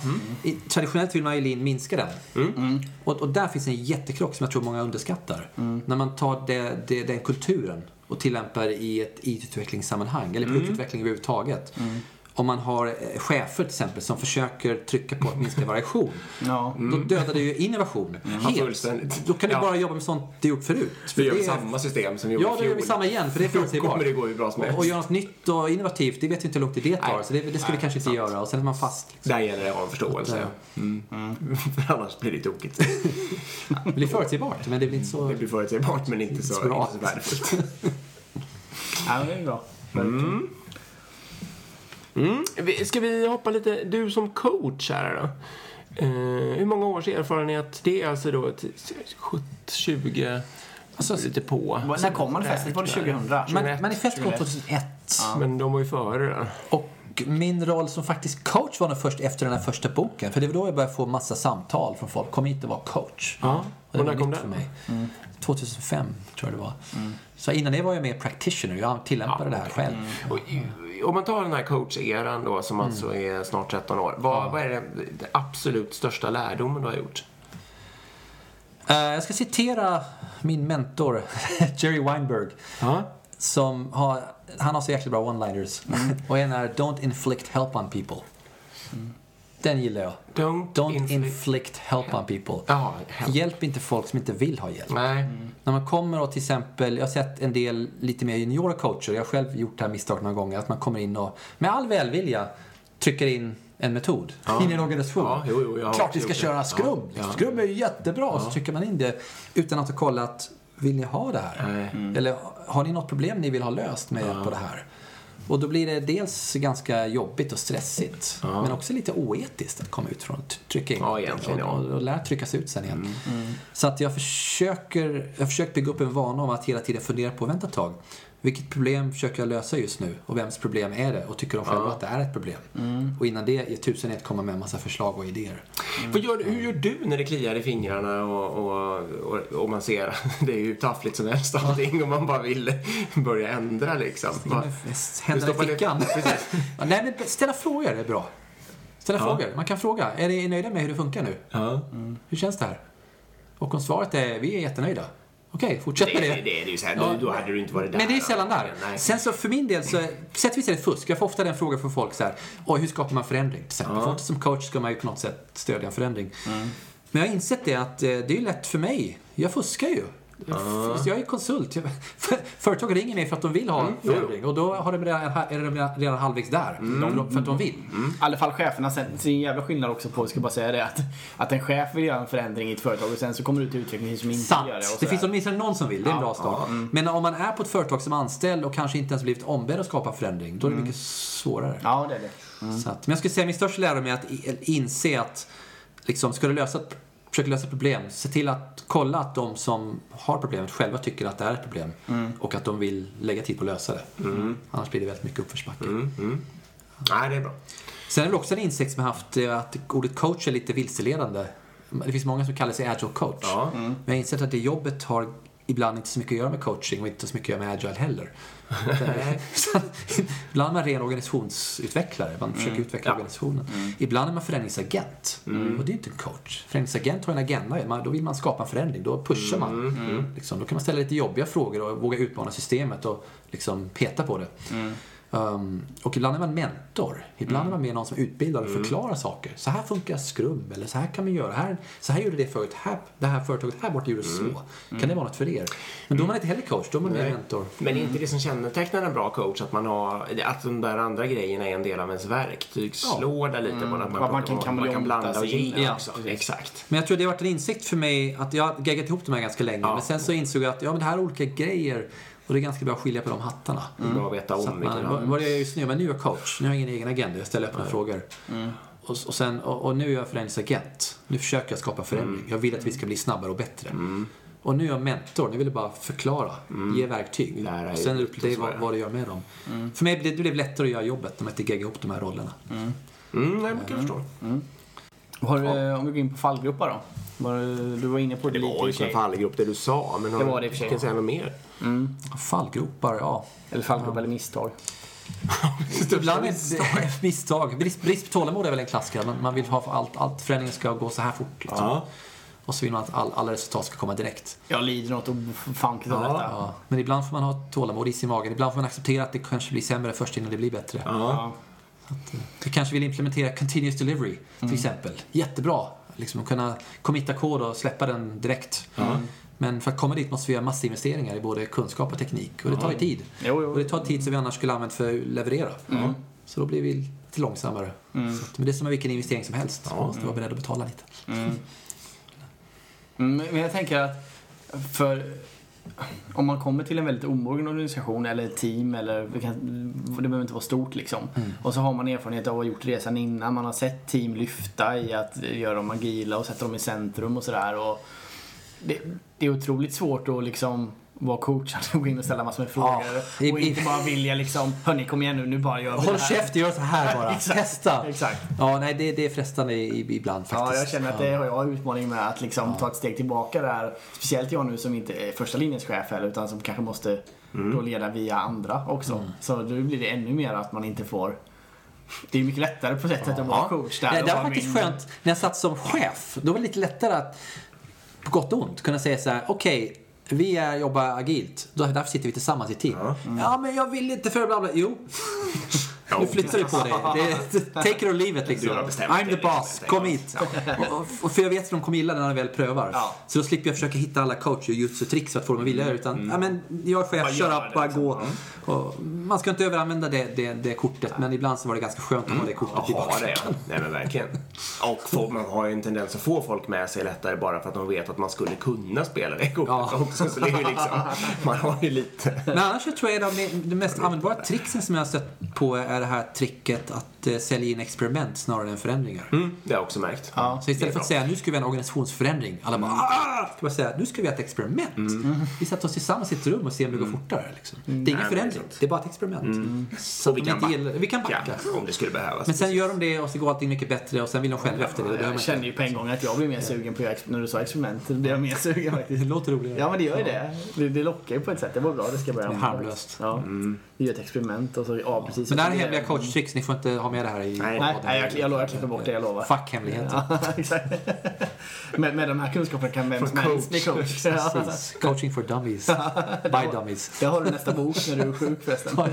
ja. I, traditionellt vill man ju minska den. Mm. Och, och där finns en jättekrock som jag tror många underskattar. Mm. När man tar det, det, den kulturen och tillämpar i ett IT-utvecklingssammanhang, eller Mm. produktutveckling överhuvudtaget. Om man har eh, chefer till exempel som försöker trycka på att minska variation. Ja. Då dödar det ju innovation Ja, helt. Då kan du Ja. bara jobba med sånt du gjort förut. Vi gör Det är- samma system som vi gjorde Ja, då gör vi samma igen, för det är Då förutsägbart. kommer det gå hur bra som Och, och göra något nytt och innovativt, det vet vi inte hur lång tid det tar. Nej. Så det, det ska vi kanske inte sant. göra. Och sen är man fast. Liksom. Där gäller det att ha en förståelse. Ja. Mm. För annars blir det tokigt. Det blir förutsägbart, men det blir inte så... Det blir förutsägbart men inte så, Så bra. inte så värdefullt. ja, det är bra. Mm. Ska vi hoppa lite, du som coach här då. Eh, hur många års erfarenhet? Det är alltså då ett 70, 20, Alltså, lite på. När kom manifestet? Var det 2000? Man, manifest kom 2001. Men de var ju före där. Och min roll som faktiskt coach var nog först efter den här första boken. För det var då jag började få massa samtal från folk. Kom hit och var coach. Ja. Och Och det när kom nytt för den? mig. 2005 tror jag det var. Så innan det var jag mer practitioner. Jag tillämpade det här själv. I- Om man tar den här coach-eran då som alltså är snart 13 år. Vad, vad är det, det absolut största lärdomen du har gjort? Eh, jag ska citera min mentor, Jerry Weinberg. Ja. Som har, han har så jäkla bra one-liners. och en är Don't inflict help on people. Den gillar jag. Don't, Don't inflict- inflict help on people. Ja. Hjälp inte folk som inte vill ha hjälp. Nej. När man kommer och till exempel, jag har sett en del lite mer juniora coacher, jag har själv gjort det här misstaget några gånger, att man kommer in och med all välvilja trycker in en metod in i en organisation. Ja, jo, jo, jag Klart vi ska köra Scrum. Ja, ja. Scrum är ju jättebra. Så trycker man in det utan att ha kollat, vill ni ha det här? Nej. Eller har ni något problem ni vill ha löst med hjälp av det här? Och då blir det dels ganska jobbigt och stressigt, men också lite oetiskt att komma ut från att trycka in. Ja, egentligen, ja. och, och lära tryckas ut sen igen. Så att jag försöker, jag försöker bygga upp en vana om att hela tiden fundera på, vänta ett tag, vilket problem försöker jag lösa just nu? Och vems problem är det? Och tycker de själva att det är ett problem? Och innan det är tusen ett komma med en massa förslag och idéer. Vad gör, hur gör du när det kliar i fingrarna och, och, och, och man ser det är ju taffligt som helst allting och man bara vill börja ändra liksom? Händerna i fickan. Ja, Nej, men ställa frågor är bra. Ställa Ja. frågor. Man kan fråga, är ni nöjda med hur det funkar nu? Ja. Hur känns det här? Och om svaret är, vi är jättenöjda. Okej, fortsätt Det, med det, det. det är ju så här, Ja. då, hade du inte varit där. Men det är sällan där. Nej. Sen så för min del så, sättvis är det fusk. Jag får ofta den frågan från folk så här, oj hur skapar man förändring? Till exempel. Ja. Som coach ska man ju på något sätt stödja en förändring. Men jag har insett det att eh, det är lätt för mig. Jag fuskar ju. Jag, jag är konsult. Företag ringer mig för att de vill ha en förändring och då har de redan, är de redan, halvvägs där. De, för att de vill. I alla fall cheferna är en jävla skillnad också på, jag ska bara säga det, att, att en chef vill göra en förändring i ett företag och sen så kommer det ut utveckling som inte Sant. gör det. Och Det finns åtminstone någon som vill. Det är en bra start. Men om man är på ett företag som anställd och kanske inte ens blivit ombedd att skapa förändring, då är det mycket svårare. Ja, det är det. Så att, men jag skulle säga min största lärdom är att inse att liksom, ska du lösa ett, försöka lösa problem, se till att kolla att de som har problemet själva tycker att det är ett problem och att de vill lägga tid på att lösa det. Annars blir det väldigt mycket uppförsbacke. Nej, det är bra. Sen är det också en insikt som jag haft eh, att ordet coach är lite vilseledande. Det finns många som kallar sig agile coach. Ja. Men jag har insett att det jobbet har ibland inte så mycket att göra med coaching och inte så mycket att göra med agile heller. Att ibland är man ren organisationsutvecklare, man försöker utveckla Ja. organisationen. Ibland är man förändringsagent och det är inte en coach. Förändringsagent har en agenda, Man- då vill man skapa en förändring, då pushar man. Liksom, då kan man ställa lite jobbiga frågor och våga utmana systemet och liksom peta på det. Um, och ibland är man mentor. Ibland är man med någon som utbildar och förklarar saker. Så här funkar skrum, eller så här kan man göra. Här, så här gjorde det förut. Här, det här företaget här borta gjorde så. Kan det vara något för er? Men då är man inte heller coach, då är man mer mentor. Men är inte det som kännetecknar en bra coach att man har, att de där andra grejerna är en del av ens verktygslåda lite på att man, man kan man kan blanda och Ja, också. precis. Exakt. Men jag tror det har varit en insikt för mig att jag har geggat ihop de här ganska länge. Ja. Men sen så insåg jag att ja, men det här är olika grejer. Och det är ganska bra att skilja på de hattarna. Bra att veta Så om att man, vad, är jag just nu? Men nu är jag coach. Nu har jag ingen egen agenda. Jag ställer öppna frågor. Och, och, sen, och, och nu är jag förändringsagent. Nu försöker jag skapa förändring. Jag vill att vi ska bli snabbare och bättre. Och nu är jag mentor. Nu vill jag bara förklara. Ge verktyg. Lära och sen är det vad, ja. vad du gör med dem. För mig blev det blev lättare att göra jobbet om jag inte geggar ihop de här rollerna. Mm, nej, men kan jag förstå. Har, du- Om vi går in på fallgrupper då. Var, du- du var inne på det, Det lite var ju en fallgrop det du sa, men Det var det kan säga något mer? Fallgropar, ja. Eller fallgrupp eller misstag. Ibland är det misstag. Brist, brist på tålamod är väl en klassiker. Man, man vill ha allt, allt förändringen ska gå så här fort. Liksom. Ja. Och så vill man att all, alla resultat ska komma direkt. Jag lider något ofantligt av Ja. detta. Ja. Men ibland får man ha tålamod is i magen. Ibland får man acceptera att det kanske blir sämre först innan det blir bättre. Ja. Vi kanske vill implementera continuous delivery till exempel. Jättebra. Liksom att kunna committa kod och släppa den direkt. Men för att komma dit måste vi göra massa investeringar i både kunskap och teknik. Och det tar ju tid. Jo, jo. Och det tar tid som vi annars skulle använt för att leverera. Så då blir vi lite långsammare. Så att, men det är som med vilken investering som helst. Man måste vara beredd att betala lite. Mm, men jag tänker att för om man kommer till en väldigt omogen organisation eller ett team eller det, kan, det behöver inte vara stort liksom. Och så har man erfarenhet av att ha gjort resan innan. Man har sett team lyfta i att göra dem agila och sätta dem i centrum och sådär. Det, det är otroligt svårt att liksom vara coachande och gå in och ställa massor med frågor. i- och i- inte bara vilja liksom, hörni kom igen nu, nu bara gör vi Håll det här. käft, gör så här bara. Exakt, Testa. Exakt. Ja, nej, det, det är frestande i- i- ibland faktiskt. Ja, jag känner att det har jag utmaning med att liksom ta ett steg tillbaka där. Speciellt jag nu som inte är första linjens chef heller utan som kanske måste då leda via andra också. Så då blir det ännu mer att man inte får det är mycket lättare på sätt sätt att vara coach där. Nej, och det var faktiskt min- skönt när jag satt som chef. Då var det lite lättare att, på gott och ont, kunna säga så här: okej, vi är, jobbar agilt. Därför sitter vi tillsammans i team. Ja, men jag vill inte för bla bla. Jo. Nu flyttar du på dig. Det är, take it or leave it liksom. Du har bestämt I'm the boss, liksom. kom hit. Och, och för jag vet att de kommer gilla det när de väl prövar. Ja. Så då slipper jag försöka hitta alla coach och jutsu-tricks för att få dem att vilja Utan, ja men jag är chef, kör upp, det, bara liksom. gå. Och man ska inte överanvända det, det, det kortet, men ibland så var det ganska skönt att ha det kortet i det bakfickan. är Nej men verkligen. Och folk, man har ju en tendens att få folk med sig lättare bara för att de vet att man skulle kunna spela det kortet Ja. också. Så det är ju liksom, man har ju lite... Men annars så tror jag att de, de mest användbara tricksen som jag har stött på är det här tricket att eh, sälja in experiment snarare än förändringar. Mm, det har jag också märkt. Ja. Så istället Det för att säga nu ska vi ha en organisationsförändring. Alla bara ah! Ska man säga nu ska vi ha ett experiment. Vi sätter oss tillsammans i ett rum och ser om det går fortare. Liksom. Det är ingen förändring. det är. Det bara ett experiment. Så vi kan gillar- vi kan backa. Ja, om det skulle behövas. Men sen gör de det och så går allting mycket bättre och sen vill de själva efter det. Jag kände ju på en gång att jag blev mer sugen på när du sa experiment. Blev jag mer sugen faktiskt. Det låter roligare. Ja men det gör ju det. det. Det lockar ju på ett sätt. Det var bra, det ska jag börja Det är harmlöst. Ja. Vi gör ett experiment och så, ja precis. Men det här är hemliga coachtricks. Ni får inte ha med det här i Nej, Nej, jag, jag, jag klipper bort det, jag lovar. Fuck hemligheter. Ja, exakt. Med, med de här kunskaperna kan vem som helst bli coach. Ja. Precis. Coaching for dummies. By dummies. Det har du nästa bok när du är sjuk förresten. Ja.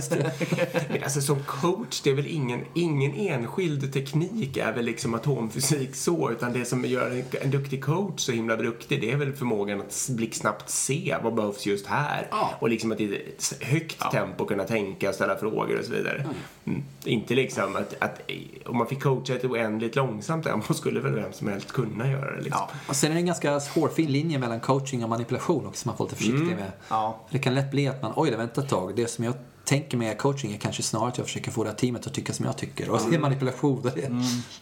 Men alltså som coach, det är väl ingen, ingen enskild teknik är väl liksom atomfysik så, utan det som gör en, en duktig coach så himla duktig, det är väl förmågan att blixtsnabbt se vad behövs just här. Ja. Och liksom att i ett högt tempo kunna tänka och ställa frågor och så vidare. Mm. Inte liksom att, att om man fick coacha ett oändligt långsamt tempo skulle väl vem som helst kunna göra det. Liksom. Ja. Och sen är det en ganska hårfin linje mellan coaching och manipulation också som man får lite försiktig med. Ja. Det kan lätt bli att man, oj, det vänta ett tag. Det som jag tänker med coaching är kanske snarare att jag försöker få det här teamet att tycka som jag tycker. Och så är det manipulation. Det är,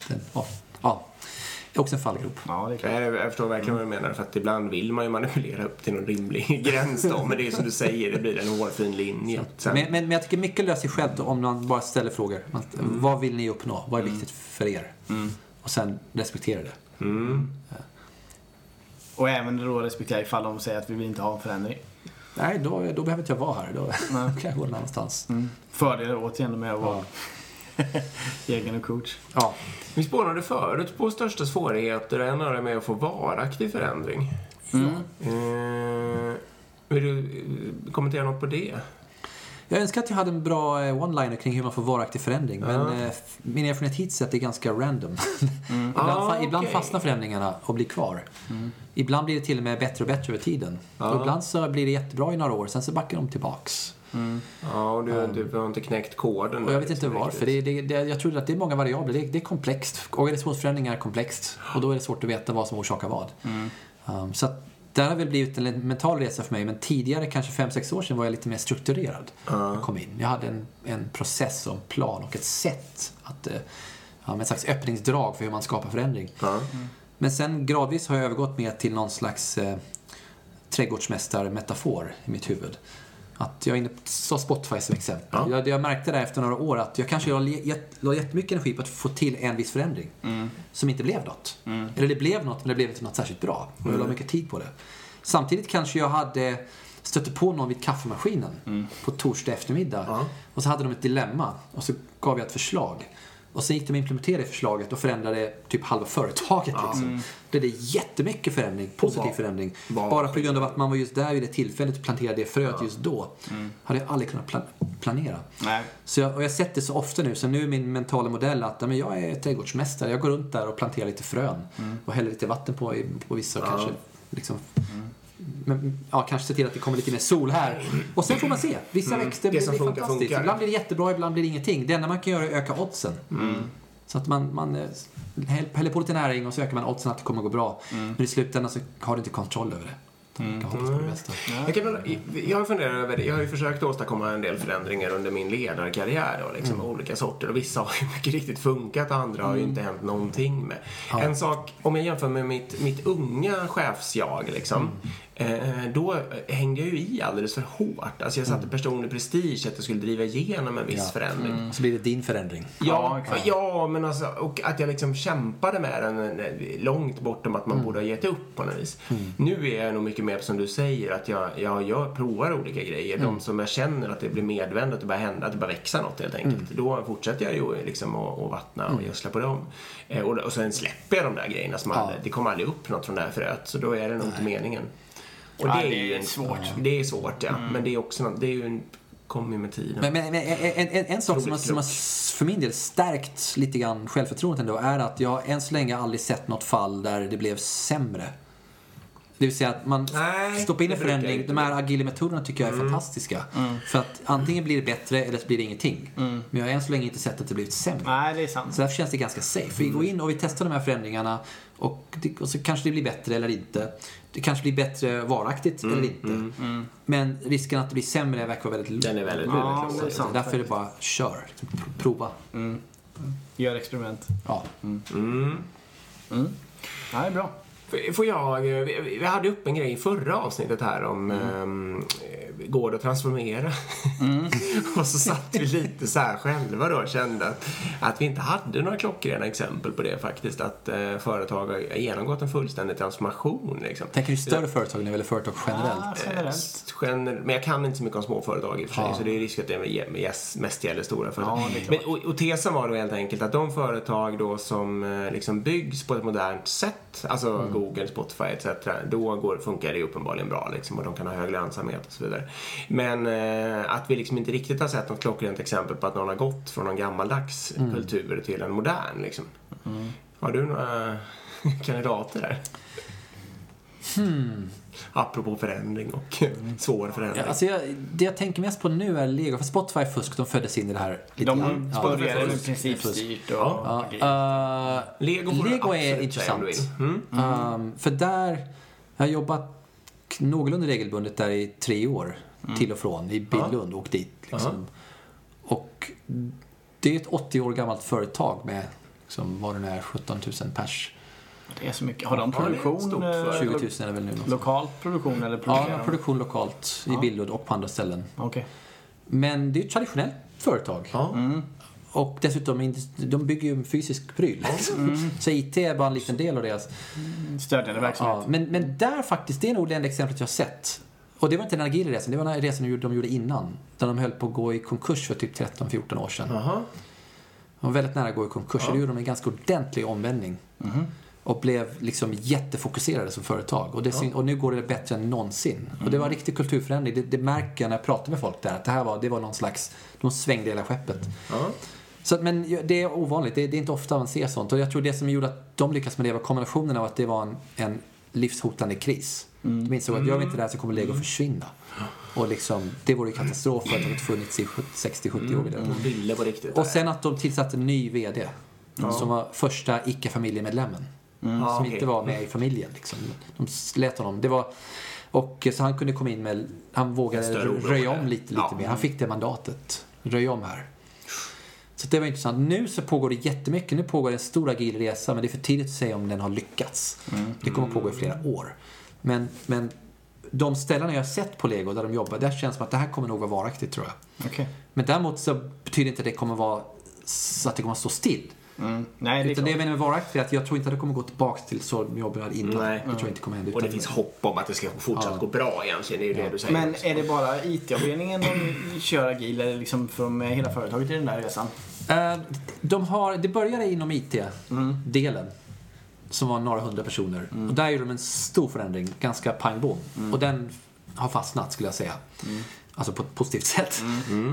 den, ja, ja. Det är också en fallgrop. Ja, det är klart. Jag, jag förstår verkligen vad du menar för att ibland vill man ju manipulera upp till någon rimlig gräns då. Men det är som du säger, det blir en hårfin linje. Sen, Men, men, men jag tycker mycket löser sig självt om man bara ställer frågor. Man, Vad vill ni uppnå? Vad är viktigt för er? Och sen respektera det. mm. Och även då respektera ifall de säger att vi vill inte ha en förändring. Nej, då, då behöver inte jag vara här. Då Nej. kan jag gå någon annanstans. Fördelar återigen med att vara egen och coach. Ja. Vi spånade förut på största svårigheter. En av dem är att få varaktig förändring. Eh, vill du eh, kommentera något på det? Jag önskar att jag hade en bra eh, one-liner kring hur man får varaktig förändring. Men eh, f- min erfarenhet hittills är att det är ganska random. ibland, Ah, fa- ibland fastnar förändringarna och blir kvar. Ibland blir det till och med bättre och bättre över tiden. Och ibland så blir det jättebra i några år, sen så backar de tillbaks. Ja, och du, du har inte knäckt koden. Och jag vet inte varför. Det, det, det, jag tror att det är många variabler. Det, det är komplext. Organisationsförändringar är komplext. Och då är det svårt att veta vad som orsakar vad. Um, så att det har väl blivit en mental resa för mig. Men tidigare, kanske 5-6 år sedan, var jag lite mer strukturerad. när Jag kom in. Jag hade en, en process och en plan och ett sätt att... eh, Ja, med ett slags öppningsdrag för hur man skapar förändring. Ja. Men sen gradvis har jag övergått mer till någon slags eh, trädgårdsmästarmetafor i mitt huvud. Att jag är inne på Spotify som exempel. Ja. Jag, jag märkte där efter några år att jag kanske la, jät- la jättemycket energi på att få till en viss förändring. Som inte blev något. Eller det blev något, men det blev inte något särskilt bra. Och jag la mycket tid på det. Samtidigt kanske jag hade stötte på någon vid kaffemaskinen på torsdag eftermiddag. Ja. Och så hade de ett dilemma. Och så gav jag ett förslag. Och sen gick de att implementera det förslaget och förändrade typ halva företaget. Liksom. Det är jättemycket förändring, positiv vad- förändring. vad- Bara på grund av att man var just där vid det tillfället och planterade det fröet just då. Hade jag aldrig kunnat pla- planera. Nej. Så jag, och jag har sett det så ofta nu, så nu är min mentala modell att ja, men jag är trädgårdsmästare. Jag går runt där och planterar lite frön. Och häller lite vatten på, på vissa och kanske liksom men, ja, kanske se till att det kommer lite mer sol här. Och sen får man se. Vissa växter Det blir, som blir funkar, fantastiskt. funkar. Ibland blir det jättebra, ibland blir det ingenting. Det enda man kan göra är att öka oddsen. Så att man, man eh, häll- häller på lite näring och så ökar man oddsen att det kommer att gå bra. Men i slutändan så har du inte kontroll över det. Man kan hoppas på det bästa. Jag, kan, jag har funderat över det. Jag har ju försökt åstadkomma en del förändringar under min ledarkarriär. Och liksom Olika sorter. Och vissa har ju mycket riktigt funkat och andra har ju inte hänt någonting med. En sak, om jag jämför med mitt, mitt unga chefsjag liksom. Eh, då hängde jag ju i alldeles för hårt. Alltså jag satte personlig prestige att jag skulle driva igenom en viss Ja. förändring. Så blir det din förändring. Ja, exakt. ja, men alltså, och att jag liksom kämpade med den eh, långt bortom att man borde ha gett upp på något vis. Nu är jag nog mycket mer som du säger, att jag, jag, jag provar olika grejer. De som jag känner att det blir medvändigt, att det börjar hända, att det börjar växa något helt enkelt. Då fortsätter jag ju liksom att, att vattna och gödsla på dem. Eh, och, och sen släpper jag de där grejerna som Ja. aldrig, det kommer aldrig upp något från det här fröet. Så då är det nog inte meningen. Och det är det ju är en, svårt. Det är svårt, ja. Men det är också något, det är ju en, kommer med tiden. Men, men, men en, en, en sak som har, som har för min del stärkt lite grann självförtroendet ändå är att jag än så länge aldrig sett något fall där det blev sämre. Det vill säga att man Nej, stoppar in en förändring. De här agila metoderna tycker jag är fantastiska. För att antingen blir det bättre eller så blir det ingenting. Men jag har än så länge inte sett att det blivit sämre. Nej, det är sant. Så därför känns det ganska safe. Vi går in och vi testar de här förändringarna och, det, och så kanske det blir bättre eller inte. Det kanske blir bättre varaktigt eller inte. Men risken att det blir sämre verkar vara väldigt låg. Den är väldigt Ja, det är sant. Därför är det bara kör. Pr- Prova. Gör experiment. Ja. Mm. Ja, det är bra. Får jag, eh, vi hade upp en grej i förra avsnittet här om ehm, eh, går det att transformera? och så satt vi lite så här själva då och kände att, att vi inte hade några klockrena exempel på det faktiskt. Att eh, företag har genomgått en fullständig transformation liksom. Tänker du större företag nu eller företag generellt? Ja, Eh, generellt. s- gener- men jag kan inte så mycket om småföretag i och för sig, Ja. så det är risk att det är- yes, mest gäller stora företag. Ja, men, och, och tesen var då helt enkelt att de företag då som eh, liksom byggs på ett modernt sätt, alltså Mm. Google, Spotify etc. Då går, funkar det ju uppenbarligen bra liksom, och de kan ha hög lönsamhet och så vidare. Men eh, att vi liksom inte riktigt har sett något klockrent exempel på att någon har gått från någon gammaldags Mm. kultur till en modern liksom. Har du några kandidater där? Hmm. Apropå förändring och svår förändring. Ja, alltså jag, det jag tänker mest på nu är Lego. För Spotify fusk, de föddes in i det här lite De grann. Ja, började med fusk. principstyrt och... Ja. Ja, eh, Lego, Lego är intressant. vill. Mm. Um, för där, jag har jobbat någorlunda regelbundet där i tre år. Till och från, i Billund, och dit. Liksom. Och det är ett 80 år gammalt företag med, liksom, vad det nu är, 17 000 pers. Det är så mycket. Har de produktion? stort eh, företag. 20 000 lo- är det väl nu. Lokal produktion eller Ja, de har produktion lokalt i Ja. Billund och på andra ställen. Okej. Men det är ett traditionellt företag. Ja. Och dessutom, de bygger ju en fysisk pryl. Så IT är bara en liten del av deras. Stödjande verksamhet. Ja, men, men där faktiskt, det är nog det enda exemplet jag har sett. Och det var inte den agila resan, det var den resan de gjorde- de gjorde innan. Där de höll på att gå i konkurs för typ 13-14 år sedan. Jaha. De var väldigt nära att gå i konkurs, och det gjorde de en ganska ordentlig omvändning. och blev liksom jättefokuserade som företag. Och, det, syn- och nu går det bättre än någonsin. Och det var en riktig kulturförändring. Det, det märker jag när jag pratar med folk där. Att det här var, det var någon slags, de svängde hela skeppet. Ja. Så, men det är ovanligt. Det, det är inte ofta man ser sånt. Och jag tror det som gjorde att de lyckades med det var kombinationen av att det var en, en livshotande kris. De insåg att gör vi inte det här så kommer Lego försvinna. Och liksom, det vore ju katastrof för att de inte funnits i 60-70 år. jag De ville på riktigt. och sen att de tillsatte en ny VD. Som var första icke-familjemedlemmen. Ja, Som okej. inte var med i familjen. Liksom. De lät honom. Det var, och så han kunde komma in med, han vågade röja om lite, lite Ja. mer. Han fick det mandatet. Röja om här. Så det var intressant. Nu så pågår det jättemycket. Nu pågår en stor agil resa men det är för tidigt att säga om den har lyckats. Det kommer att pågå i flera år. Men, men de ställena jag har sett på Lego där de jobbar, där känns det som att det här kommer nog vara varaktigt tror jag. Okej. Men däremot så betyder inte att det kommer vara så att det kommer att stå still. Mm. Nej, det är Utan det jag menar med varaktigt är att jag tror inte att det kommer gå tillbaka till så som jobben hade innan. Nej. Det tror jag inte kommer hända. Och det finns hopp om att det ska fortsatt Ja. gå bra egentligen. Det är ju det du säger. Men är det bara IT-avdelningen de kör agil eller liksom från hela företaget i den där resan? Eh, de har, det började inom IT-delen. Som var några hundra personer. Och där gjorde de en stor förändring, ganska pang bom. Och den har fastnat skulle jag säga. Alltså på ett positivt sätt.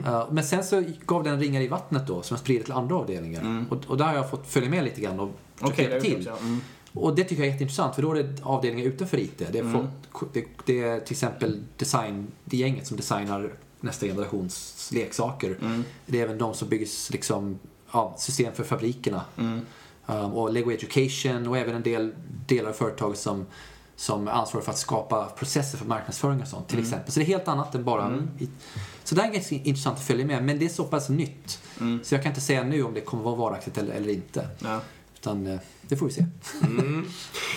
Eh, men sen så gav den ringar i vattnet då som jag sprider till andra avdelningar. Och, och där har jag fått följa med lite grann och det hjälpa till. Mm. Och det tycker jag är jätteintressant för då är det avdelningar utanför IT. Det är, folk, det, det är till exempel design, det gänget som designar nästa generations leksaker. Det är även de som bygger liksom, ja, system för fabrikerna. Um, och Lego Education och även en del delar av företaget som, som ansvarar för att skapa processer för marknadsföring och sånt till exempel. Så det är helt annat än bara... I, så det är ganska intressant att följa med men det är så pass nytt. Så jag kan inte säga nu om det kommer vara varaktigt eller, eller inte. Ja. Utan eh, det får vi se.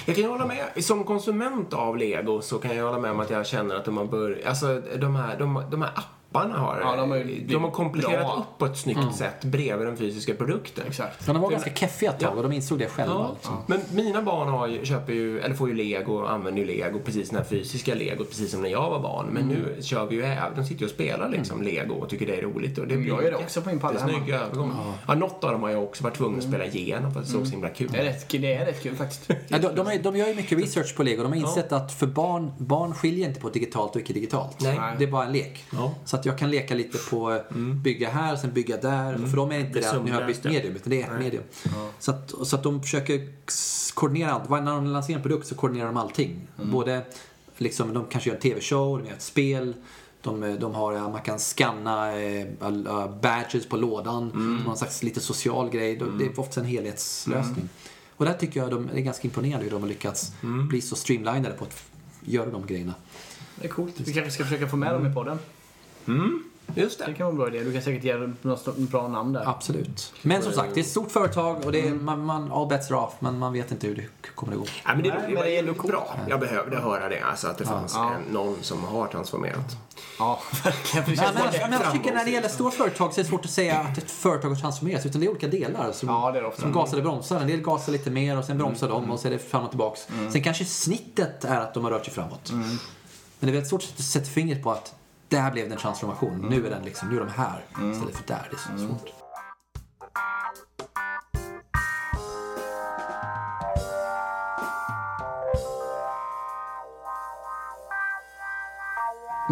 Jag kan hålla med. Som konsument av Lego så kan jag hålla med om att jag känner att de har börjat... Alltså de här, de, de här apparna har... Ja, de har ju de har kompletterat bra. upp på ett snyggt sätt bredvid den fysiska produkten. Exakt. Men de var ganska keffiga ett tag och de insåg det själva. Ja, Liksom. men mina barn har ju, köper ju, eller får ju lego och använder ju lego, precis den här fysiska lego, precis som när jag var barn. Men nu kör vi ju även, de sitter ju och spelar liksom lego och tycker det är roligt. Och det blir Jag gör det också på min padda hemma. Snygg övergång. Ja. något av dem har jag också varit tvungen att spela igenom för att det såg så himla kul Det är rätt, det är rätt kul faktiskt. Ja, de, de, är, de gör ju mycket research på Lego. De har insett att för barn, barn skiljer inte på digitalt och icke-digitalt. Nej. Det är bara en lek. Ja. Så att jag kan leka lite på eh, bygga här, sen bygga där. För de är inte Det det nu har jag bytt ja. medium, utan det är ett medium. Så, att, så att de försöker koordinera allt. När de lanserar en produkt så koordinerar de allting. Både, liksom, de kanske gör en TV-show, de gör ett spel. De, eh, de har, ja, man kan scanna eh, badges på lådan. Har en slags lite social grej. De- Det är ofta en helhetslösning. Och där tycker jag de är ganska imponerande hur de har lyckats bli så streamlinade på att göra de grejerna. Det är coolt. Vi kanske ska försöka få med dem i podden. Just Det det. kan vara en bra idé. Du kan säkert ge något bra namn där. Absolut. Men som sagt, det är ett stort företag och det är, man, man, all bets are off. Men man vet inte hur det kommer att gå. Ja, men det, Nej, men det är ändå bra. Jag behövde höra det, alltså att det fanns Ja. en, någon som har transformerat. Ja, verkligen. Men, men, jag tycker när det gäller stora företag så är det svårt att säga att ett företag har transformerats. Utan det är olika delar som, Ja, det är det ofta. som gasar och bromsar. En del gasar lite mer och sen bromsar de och så är det fram och tillbaks. Sen kanske snittet är att de har rört sig framåt. Men det är väldigt svårt att sätta fingret på att där blev det en transformation. Nu är den liksom, nu är de här istället för där. Det är så svårt.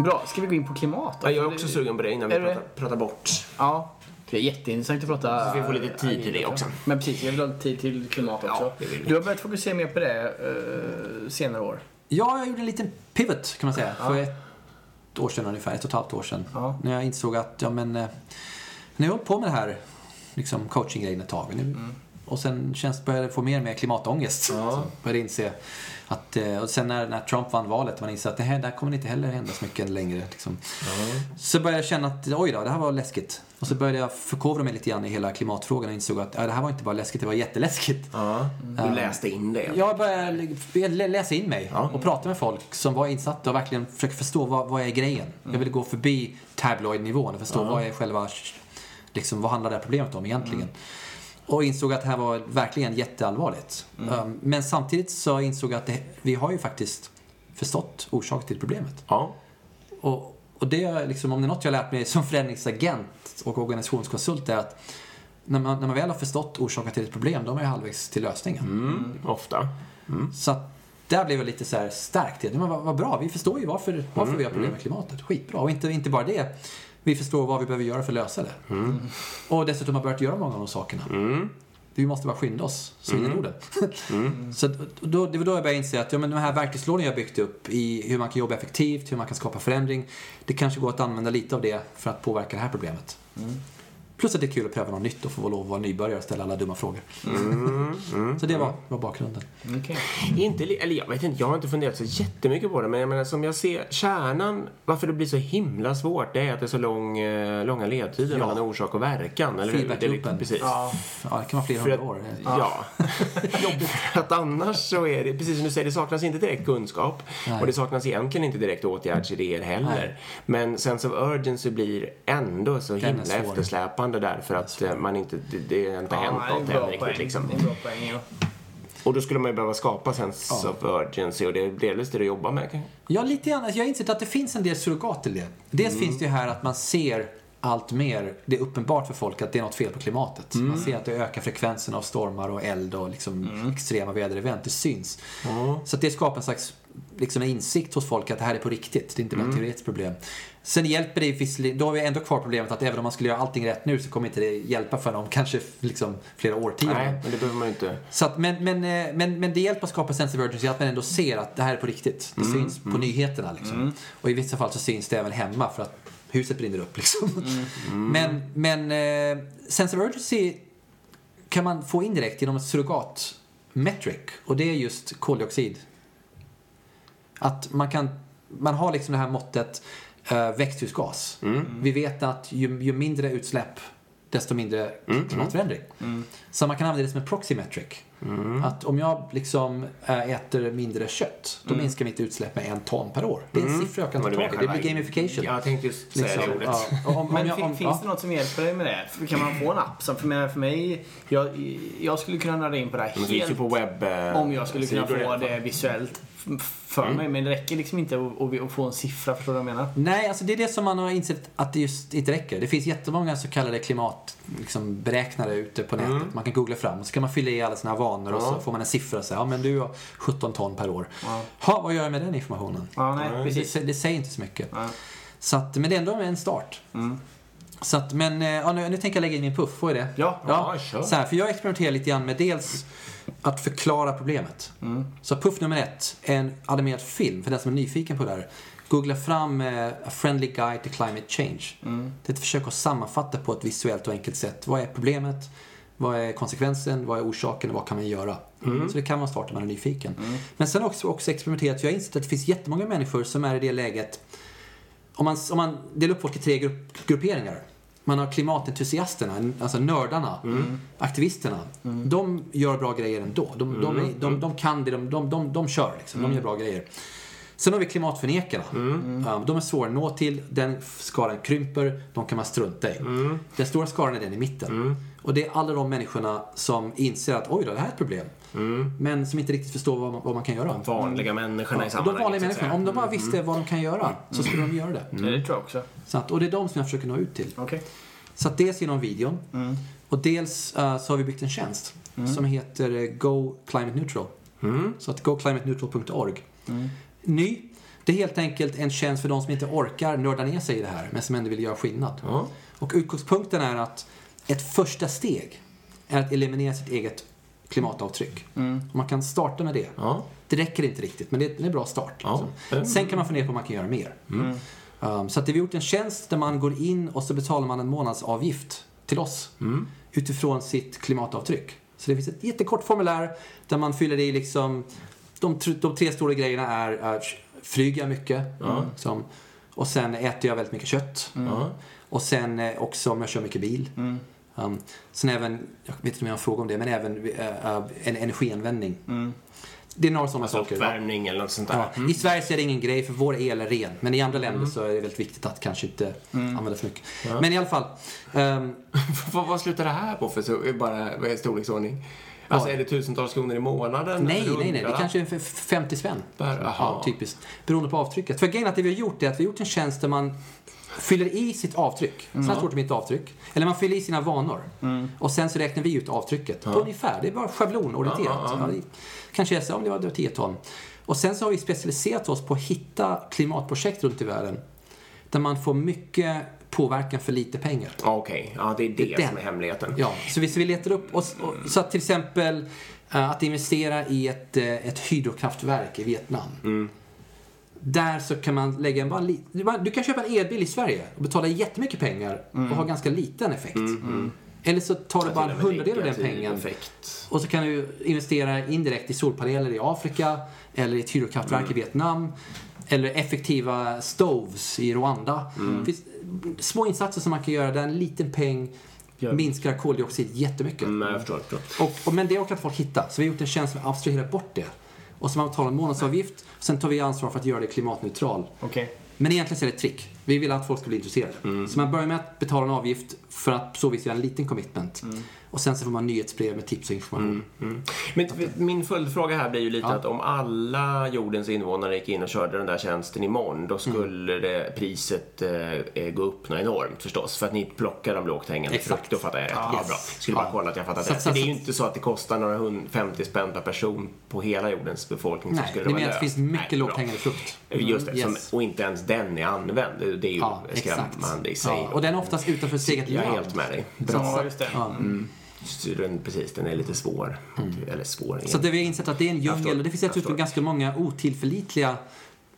Bra, ska vi gå in på klimat då? Ja, jag är också sugen på det innan vi pratar, pratar bort. Ja, det är jätteintressant att prata... Så vi får lite tid till det också. Men precis, jag vill ha tid till klimat också. Ja, det vill vi. Du har börjat fokusera mer på det eh, senare år. Ja, jag gjorde en liten pivot kan man säga. För ett år sedan ungefär, ett och ett halvt år sedan. Ja. När jag insåg att, ja men, eh, jag har hållit på med det här liksom coachinggrejen ett tag nu. Och sen känns, började jag få mer och mer klimatångest. Ja. Började inse att, eh, och sen när, när Trump vann valet, man insåg att det här där kommer inte heller hända så mycket längre. Liksom. Så började jag känna att, oj då, det här var läskigt. Och så började jag förkovra mig lite grann i hela klimatfrågan och insåg att ja, det här var inte bara läskigt, det var jätteläskigt. Ja, du läste in det. Jag började lä- läsa in mig och prata med folk som var insatta och verkligen försöka förstå vad, vad är grejen. Jag ville gå förbi tabloid-nivån och förstå vad är själva, liksom, vad handlar det här problemet om egentligen. Och insåg att det här var verkligen jätteallvarligt. Um, men samtidigt så insåg jag att det, vi har ju faktiskt förstått orsaken till problemet. Ja. Och, och det är liksom, om det är något jag har lärt mig som förändringsagent och organisationskonsult är att när man, när man väl har förstått orsaken till ett problem, då är man ju halvvägs till lösningen. Mm, ofta. Så att där blev jag lite så här starkt. Men vad, vad bra, vi förstår ju varför, varför vi har problem med klimatet. Skitbra. Och inte, inte bara det, vi förstår vad vi behöver göra för att lösa det. Och dessutom har börjat göra många av de sakerna. Vi måste bara skynda oss, svingarorden. så att då, det var då jag började inse att ja, men de här verktygslådorna jag byggt upp i hur man kan jobba effektivt, hur man kan skapa förändring. Det kanske går att använda lite av det för att påverka det här problemet. Plus att det är kul att pröva något nytt och få lov att vara nybörjare och ställa alla dumma frågor. Så det var, var bakgrunden. Okej. Inte, li- eller jag vet inte, jag har inte funderat så jättemycket på det, men jag menar som jag ser kärnan, varför det blir så himla svårt, det är att det är så lång, eh, långa ledtider Ja. mellan orsak och verkan. Eller hur? Det är lite- Feedbackloopen. Precis. Ja. Ja, det kan vara flera hundra år. ja. För att annars så är det, precis som du säger, det saknas inte direkt kunskap. Nej. Och det saknas egentligen inte direkt åtgärdsidéer heller. Nej. Men sense of urgency blir ändå så Den himla svår. eftersläpande därför att eh, man inte, det, det har inte hänt Ja, något är en än riktigt poäng. liksom. Det är en bra poäng, ja. Och då skulle man ju behöva skapa sense Ja. of urgency och det är delvis det du jobbar med. Ja, lite grann. Jag har insett att det finns en del surrogat till det. Dels Mm. finns det ju här att man ser allt mer, det är uppenbart för folk att det är något fel på klimatet. Mm. Man ser att det ökar frekvensen av stormar och eld och liksom Mm. extrema väderevent. Det syns. Så det skapar en slags liksom insikt hos folk att det här är på riktigt. Det är inte bara Mm. ett teoretiskt problem. Sen hjälper det visserligen, då har vi ändå kvar problemet att även om man skulle göra allting rätt nu så kommer inte det hjälpa för om kanske liksom flera årtionden. Nej, men det behöver man ju inte. Så att, men, men, eh, men, men det hjälper att skapa sense of urgency att man ändå ser att det här är på riktigt. Det syns på nyheterna liksom. Och i vissa fall så syns det även hemma för att huset brinner upp liksom. Men, men eh, sense of urgency kan man få indirekt genom ett surrogat metric och det är just koldioxid. Att man kan, man har liksom det här måttet eh, växthusgas. Vi vet att ju, ju mindre utsläpp desto mindre klimatförändring. Så man kan använda det som en proxy metric. Att om jag liksom äh, äter mindre kött, då minskar mitt utsläpp med en ton per år. Det är en siffra jag kan ta tag i. Det blir gamification. Jag tänkte just säga Liksom, det ordet. ja. Om- om Men jag- om- finns ja. det något som hjälper dig med det? Kan man få en app? Som för, mig, för mig, jag, jag skulle kunna nörda in på det här Men det helt på webb... eh, om jag skulle kunna få det visuellt för Mm. mig. Men det räcker liksom inte att, få en siffra, förstår du vad jag menar? Nej, alltså det är det som man har insett att det just inte räcker. Det finns jättemånga så kallade klimatberäknare liksom, ute på nätet. Man kan googla fram och så kan man fylla i alla sina vanor och så Ja. får man en siffra och säga ja men du har 17 ton per år. Ja. Ha, vad gör jag med den informationen? Ja, nej, Det, det säger inte så mycket. Ja. Så att, men det är ändå en start. Mm. Så att, men eh, ja, nu, nu tänker jag lägga in min puff, får jag det? Ja. Ja, kör. Så här, för jag experimenterar lite grann med dels att förklara problemet. Mm. Så puff nummer ett är en animerad film, för den som är nyfiken på det här. Googla fram eh, A Friendly Guide to Climate Change. Mm. Det är ett försök att sammanfatta på ett visuellt och enkelt sätt. Vad är problemet? Vad är konsekvensen? Vad är orsaken? Och vad kan man göra? Så det kan vara start om man är nyfiken. Men sen också, också experimenterat. Jag har insett att det finns jättemånga människor som är i det läget. Om man, om man delar upp folk i tre grupp, grupperingar. Man har klimatentusiasterna, alltså nördarna, aktivisterna. De gör bra grejer ändå. De, de, är, de, de kan det, de, de, de, de kör liksom. De gör bra grejer. Sen har vi klimatförnekarna. Ja, de är svåra att nå till. Den skaran krymper. De kan man strunta i. Den stora skaran är den i mitten. Och det är alla de människorna som inser att oj då, det här är ett problem. Men som inte riktigt förstår vad man, vad man kan göra. Vanliga människorna i Ja, och de sammanhanget. vanliga så att människorna, om de bara visste vad de kan göra så skulle de göra det. Ja, det tror jag också. Så att, och det är de som jag försöker nå ut till. Okej. Så att dels genom videon och dels eh, så har vi byggt en tjänst som heter eh, Go Climate Neutral. Så att goclimateneutral.org. Ny. Det är helt enkelt en tjänst för de som inte orkar nörda ner sig i det här men som ändå vill göra skillnad. Och utgångspunkten är att ett första steg är att eliminera sitt eget klimatavtryck. Och man kan starta med det. Ja. Det räcker inte riktigt, men det är en bra start. Ja. liksom. Sen kan man fundera på om man kan göra mer. Um, så att vi har gjort en tjänst där man går in och så betalar man en månadsavgift till oss utifrån sitt klimatavtryck. Så det finns ett jättekort formulär där man fyller i liksom de, de tre stora grejerna är, är flyger jag mycket liksom, och sen äter jag väldigt mycket kött Ja. och sen eh, också om jag kör mycket bil. Um, sen även, jag vet inte om jag har en fråga om det, men även eh, en energianvändning. Det är några sådana Alltså saker. uppvärmning eller något sånt där. Ja. I Sverige så är det ingen grej för vår el är ren. Men i andra länder så är det väldigt viktigt att kanske inte använda för mycket. Men i alla fall. ehm, vad, vad slutar det här på för så, bara, vad är storleksordning? Alltså Ja. är det tusentals kronor i månaden? nej, nej, nej. Det hundra? kanske är för 50 spänn. Ja, typiskt. Beroende på avtrycket. För grejen är att det vi har gjort är att vi har gjort en tjänst där man fyller i sitt avtryck. Så här stort är mitt avtryck. Eller man fyller i sina vanor. Och sen så räknar vi ut avtrycket. Ungefär. Det är bara schablonorienterat. Ja, det kanske är så om det var det var 10 ton. Och sen så har vi specialiserat oss på att hitta klimatprojekt runt i världen. Där man får mycket påverkan för lite pengar. Okej, ja det är det Den. som är hemligheten. Ja, så vi, så vi letar upp och, så att till exempel eh, att investera i ett, eh, ett hydrokraftverk i Vietnam. Där så kan man lägga en bara du kan köpa en elbil i Sverige och betala jättemycket pengar och ha ganska liten effekt. Eller så tar du bara en hundradel av den pengen Effekt. och så kan du investera indirekt i solpaneler i Afrika eller i ett hydrokraftverk i Vietnam. Eller effektiva stoves i Rwanda. Finns små insatser som man kan göra där en liten peng Gör- minskar koldioxid jättemycket. Mm, jag förstår. jag förstår. Och, och, men det orkar inte folk hitta. Så vi har gjort en tjänst med att abstrahera bort det. Och så man betalar en månadsavgift. Sen tar vi ansvar för att göra det klimatneutral. Okej. Men egentligen så är det ett trick. Vi vill att folk ska bli intresserade. Så man börjar med att betala en avgift för att på så vis göra en liten commitment. Och sen så får man nyhetsbrev med tips och information. Mm. Men t- min följdfråga här blir ju lite Ja. att om alla jordens invånare gick in och körde den där tjänsten imorgon då skulle det, priset eh, eh, gå upp något enormt förstås. För att ni plockar de lågt hängande frukt. Då fattar jag rätt. Ja, Yes. bra. Skulle bara kolla att jag fattar rätt. så- det är ju inte så att det kostar några hund- 50 spänn per person på hela jordens befolkning som Nej, skulle det menar att det finns mycket Nej, lågt bra. hängande frukt. Just det, som, Yes. och inte ens den är använd. Det är ju Ja, skrämmande i sig. Ja, och den är oftast utanför sitt eget Jag är land. helt med dig. Ja, just det. Ja. Den, precis, den är lite svår. Eller svår. Så det vi har insett att det är en djungel och det finns dessutom ganska många otillförlitliga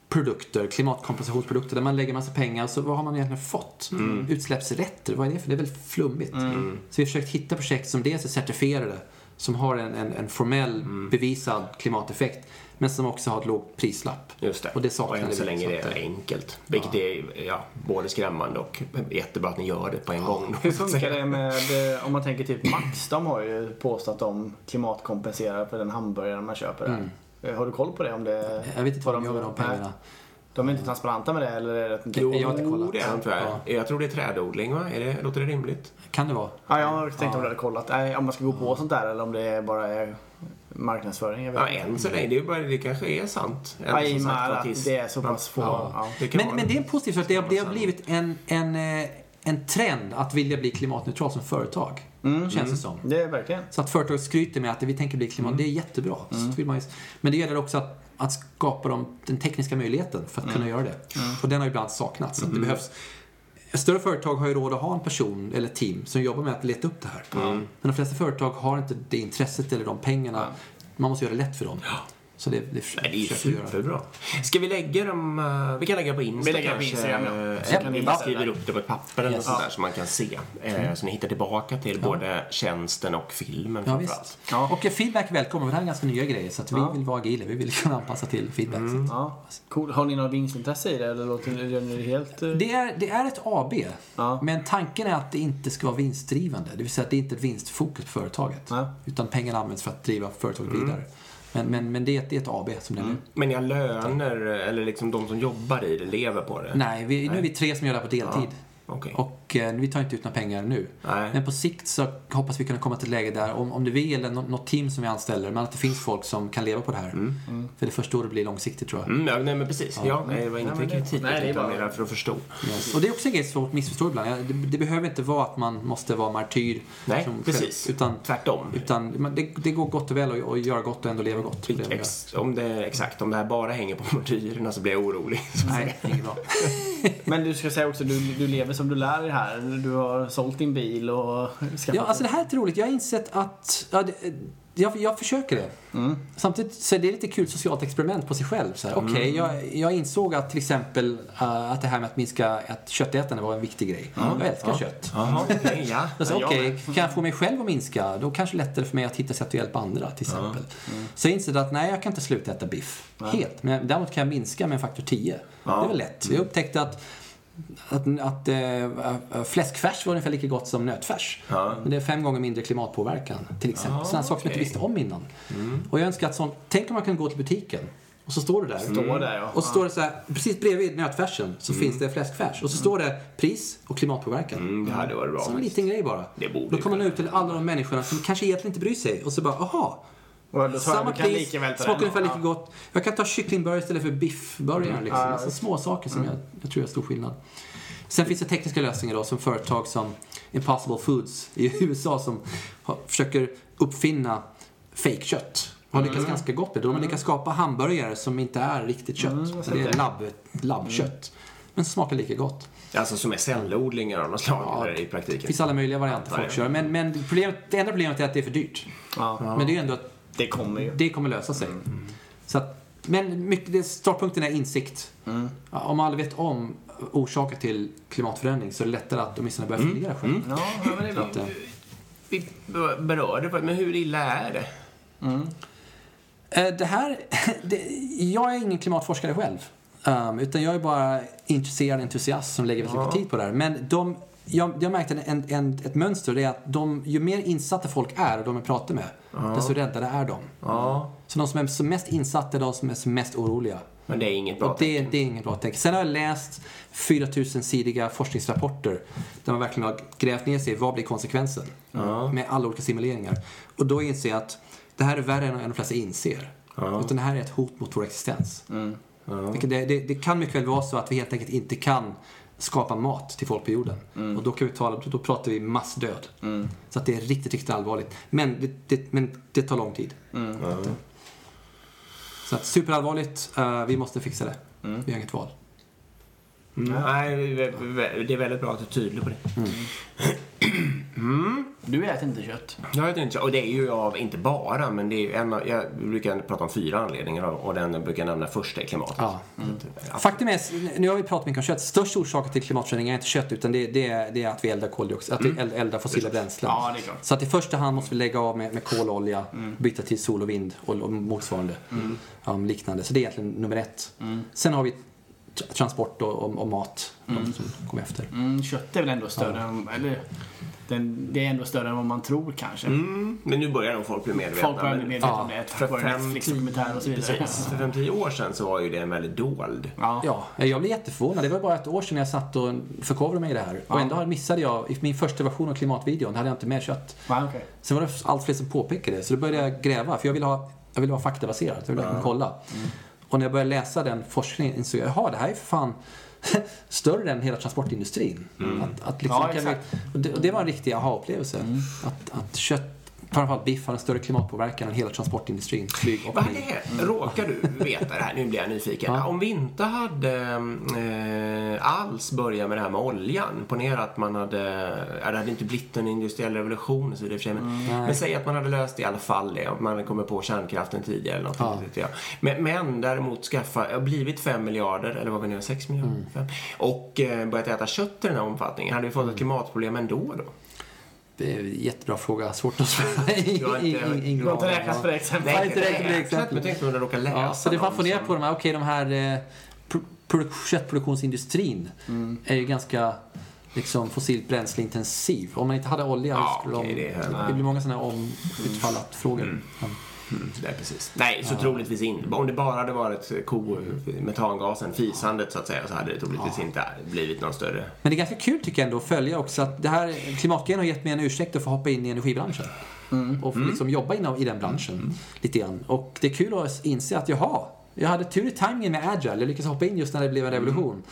produkter, klimatkompensationsprodukter, där man lägger massa pengar så vad har man egentligen fått? Utsläppsrätter, vad är det för? Det är väl flummigt. Så vi har försökt hitta projekt som dels är certifierade, som har en, en, en formell bevisad klimateffekt, men som också har ett lågt prislapp. Just det. Och det saknar än så länge så det är eh, enkelt. Vilket är ja, både skrämmande och jättebra att ni gör det på en gång. Hur funkar det med, eh, om man tänker typ Max, de har ju påstått att de klimatkompenserar för den hamburgare man köper där. Eh, Har du koll på det? Om det Jag vet inte vad de gör med de pengarna. De är inte transparenta med det eller är det Jo, jag har inte kollat. det är de, tror jag. Ja. Jag tror det är trädodling, va? Är det, låter det rimligt? Kan det vara? Ja, jag har tänkt om du hade kollat. Nej, om man ska gå på sånt där eller om det bara är marknadsföring. Jag vet Ja, än så länge. Det, är bara, det kanske är sant. Ja, i och med att det är så pass få. Ja, Ja. det Men, men det är en positiv sak. Det har, det har blivit en, en, eh, en trend att vilja bli klimatneutral som företag. Känns det som. Det är verkligen. Så att företag skryter med att vi tänker bli klimat, det är jättebra. Så vill man ju, men det gäller också att, att skapa de, den tekniska möjligheten för att kunna göra det. Och den har ibland saknats. Så att det behövs, större företag har ju råd att ha en person eller team som jobbar med att leta upp det här. Men de flesta företag har inte det intresset eller de pengarna. Man måste göra det lätt för dem. Så det, det, Nej, det är superbra. Ska vi lägga dem... eh, vi kan lägga på Insta Vi lägger på kanske. Instagram, ja. eh, Så kan ni bara ställa. upp det på ett papper eller Yes. sånt där så man kan se. Eh, Så ni hittar tillbaka till både tjänsten och filmen Ja, framförallt. visst. Ja. Och feedback välkommen. Det här är ganska nya grejer. Så att vi Ja. vill vara agila. Vi vill kunna anpassa till feedback. Att- Ja. Cool. Har ni något vinstintresse i det eller låter det helt... Det är, det är ett AB. Ja. Men tanken är att det inte ska vara vinstdrivande. Det vill säga att det inte är ett vinstfokus på företaget. Ja. Utan pengarna används för att driva företaget vidare. Men, men, men det, är ett, det är ett AB som det är nu. Men jag löner, eller liksom de som jobbar i det, lever på det? Nej, vi, nu är vi tre som gör det här på deltid. Okej. Och eh, vi tar inte ut några pengar nu. Nej. Men på sikt så hoppas vi kunna komma till ett läge där, om, om det är vi eller nå- något team som vi anställer, men att det finns folk som kan leva på det här. För det är först då det blir långsiktigt tror jag. Mm, ja, nej men precis. Ja, nej, det var inte det- kritik nej, det är utan bara- för att förstå. Yes. Och det är också en grej som folk missförstår ibland. Ja, Det, det behöver inte vara att man måste vara martyr. Nej, som precis. Själv, utan Tvärtom. utan man- det, det går gott och väl att, att göra gott och ändå leva gott. Det. Ex, om det, exakt, om det här bara hänger på martyrerna så blir jag orolig. Nej, inget bra. Men du ska säga också, du, du lever som du lär här. Du har sålt din bil och. Ja, alltså det här är lite roligt. Jag har insett att... Ja, det, jag, jag försöker det. Samtidigt så är det lite kul socialt experiment på sig själv. Så här, Okej, jag, jag insåg att till exempel uh, att det här med att minska att köttätande var en viktig grej. Jag älskar kött. Okej, ja. Jag okej, kan jag få mig själv att minska, då kanske det är lättare för mig att hitta sätt att hjälpa andra till exempel. Så jag insåg att nej, jag kan inte sluta äta biff. Helt. Men däremot kan jag minska med en faktor 10. Det är väl lätt. Jag upptäckte att att, att äh, fläskfärs var ungefär lika gott som nötfärs. Ja. Men det är fem gånger mindre klimatpåverkan till exempel. Ah, Sådana saker som jag inte visste om innan. Och jag önskar att sånt, tänk om man kunde gå till butiken och så står det där. Står där ja. Och så står det så här, precis bredvid nötfärsen så finns det fläskfärs. Och så står det pris och klimatpåverkan. Mm, det hade varit bra. Så en liten grej bara. Det borde Då kommer man ut till alla de människorna som kanske egentligen inte bryr sig. Och så bara, aha. Och Samma pris, smakar ungefär lika gott. Jag kan ta kycklingburgare istället för biffburgare. Liksom. Ja, Alltså små saker som jag, jag tror gör stor skillnad. Sen finns det tekniska lösningar då, som företag som Impossible Foods i USA som har, försöker uppfinna fejkkött. Har lyckats ganska gott med det. De har lyckats skapa hamburgare som inte är riktigt kött. Mm, det är det. labb, labbkött. Men som smakar lika gott. Alltså som är cellodlingar av något slag Ja, i Det praktiken. finns alla möjliga varianter folk kör. Men, men problemet, det enda problemet är att det är för dyrt. Ja. Men det är ju ändå att Det kommer ju. det kommer lösa sig. Så att, men mycket, det, startpunkten är insikt. Ja, Om alla vet om orsaker till klimatförändring så är det lättare att åtminstone börja fundera själv. Ja, ja, men det. Att, eh, Vi berörde det, men hur illa är det? Eh, Det här, det, jag är ingen klimatforskare själv. Um, utan jag är bara intresserad entusiast som lägger väldigt mycket tid på det här. Men de, jag, jag märkte en, en, ett mönster. Det är att de, ju mer insatta folk är och de jag pratar med, desto räddare är de. Ja, Så de som är som mest insatta är de som är som mest oroliga. men det är inget bra Och det, det är inget bra tecken. Sen har jag läst 4000-sidiga forskningsrapporter där man verkligen har grävt ner sig vad blir konsekvensen med alla olika simuleringar. Och då inser jag att det här är värre än de flesta inser. Utan det här är ett hot mot vår existens. Vilket Det, det, det kan mycket väl vara så att vi helt enkelt inte kan skapa mat till folk på jorden. Och då, kan vi tala, då pratar vi massdöd. Så att det är riktigt, riktigt allvarligt. Men det, det, men det tar lång tid. Så att superallvarligt, eh, vi måste fixa det. Vi har inget val. Nej, det är väldigt bra att du är tydlig på det. Du äter inte kött. Jag vet inte, och det är ju av, inte bara, men det är ju en av, jag brukar prata om fyra anledningar och den brukar jag nämna första är klimatet. Ja. Ja. Faktum är, nu har vi pratat mycket om kött. Största orsaken till klimatförändringar är inte kött utan det, det, är, det är att vi eldar koldioxid, att vi eld- eldar fossila bränslen. Ja, det är klart. Så att i första hand måste vi lägga av med, med kol och olja, byta till sol och vind och, och motsvarande. Ja, liknande. Så det är egentligen nummer ett. Sen har vi transport och, och, och mat, de som kommer efter. Mm, kött är väl ändå större än, eller den, det är ändå större än vad man tror kanske. Mm, men nu börjar nog folk bli medvetna. Folk börjar bli medvetna Ja. om det För tack vare fem, och så vidare. Precis. För 5-10 år sedan så var ju det en väldigt dold. Ja. Ja, jag blev jätteförvånad. Det var bara ett år sedan jag satt och förkovrade mig i det här. Och ändå missade jag, i min första version av klimatvideon hade jag inte med kött. Ja, okej. Sen var det allt fler som påpekade det, så då började jag gräva. För jag ville ha, jag ville vara faktabaserad, jag ville verkligen kolla. Och när jag började läsa den forskningen insåg jag, jaha, det här är för fan större än hela transportindustrin. Att, att liksom Ja, vi, och, det, och det var en riktig aha-upplevelse. Att, att kött, framförallt biff, har en större klimatpåverkan än hela transportindustrin, flyg och Vad är, råkar du veta det här? Nu blir jag nyfiken. Ja. Om vi inte hade eh, alls börjat med det här med oljan. Ponera att man hade, ja, det hade inte blivit en industriell revolution och så vidare för sig, men, men säg att man hade löst det i alla fall det. Om man hade kommit på kärnkraften tidigare eller något. Ja. Men, men däremot skaffa, blivit 5 miljarder, eller vad vi nu har, 6 miljarder? Mm. Fem, och eh, börjat äta kött i den här omfattningen. Hade vi fått ett klimatproblem ändå då? Det är en jättebra fråga, svårt att svara. Du har inte- har räknat på det exemplet. Nej, inte räknat på det exemplet. Men tänk om du råkar läsa Ja, så det man får ner på de här, okej de här eh, pro- produ- köttproduktionsindustrin är ju ganska liksom fossilt bränsleintensiv. Om man inte hade olja Ja, skulle okej, de, det det, blir många sådana här om utfallat frågor. Ja. Mm, det är precis. Nej, så troligtvis inte. Om det bara hade varit ko, metangasen, fisandet så att säga, så hade det troligtvis inte blivit någon större... Men det är ganska kul tycker jag ändå att följa också att det här klimatgrejen har gett mig en ursäkt att få hoppa in i energibranschen. Och få liksom jobba inom, i den branschen lite grann. Och det är kul att inse att jaha, jag hade tur i timingen med Agile. Jag lyckades hoppa in just när det blev en revolution.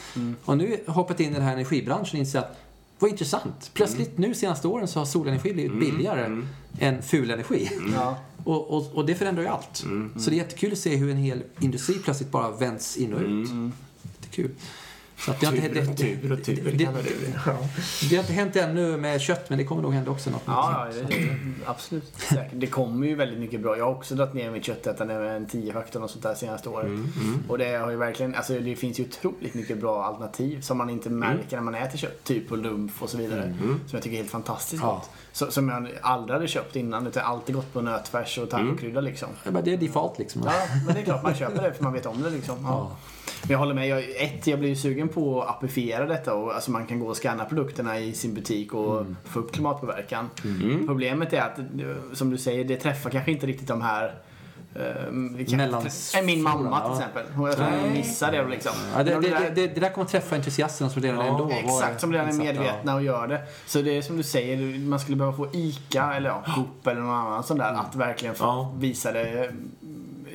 Och nu hoppat in i den här energibranschen och inser att vad intressant. Plötsligt nu senaste åren så har solenergi blivit billigare än fulenergi. Ja. Och, och, och det förändrar ju allt. Så det är jättekul att se hur en hel industri plötsligt bara vänds in och ut. Det är kul. Så att det, har inte, det, och och det, det, det. Det har inte hänt ännu med kött, men det kommer nog hända också något. Ja, absolut. Säkert. Det kommer ju väldigt mycket bra. Jag har också dragit ner mitt köttätande med en 10 faktorn och sånt där senaste året. Och det har ju verkligen, alltså det finns ju otroligt mycket bra alternativ som man inte märker när man äter kött. Typ på lumf och så vidare. Som jag tycker är helt fantastiskt Ja. gott. Så, som jag aldrig hade köpt innan. Utan alltid gått på nötfärs och tacokrydda liksom. Ja, men Det är default liksom. Ja, men det är klart man köper det för man vet om det liksom. Ja. Men jag håller med. Jag, ett, jag blir ju sugen på att appifiera detta och alltså man kan gå och scanna produkterna i sin butik och få upp klimatpåverkan. Problemet är att, som du säger, det träffar kanske inte riktigt de här eh, Mellans- Min mamma till Ja. exempel. Hon- missar det liksom. Ja, det, det, det, det, där kommer träffa entusiasterna som redan ändå var Exakt, som redan är medvetna och gör det. Så det är som du säger, man skulle behöva få ICA eller ja, Coop eller någon annan sån där att verkligen få Ja. visa det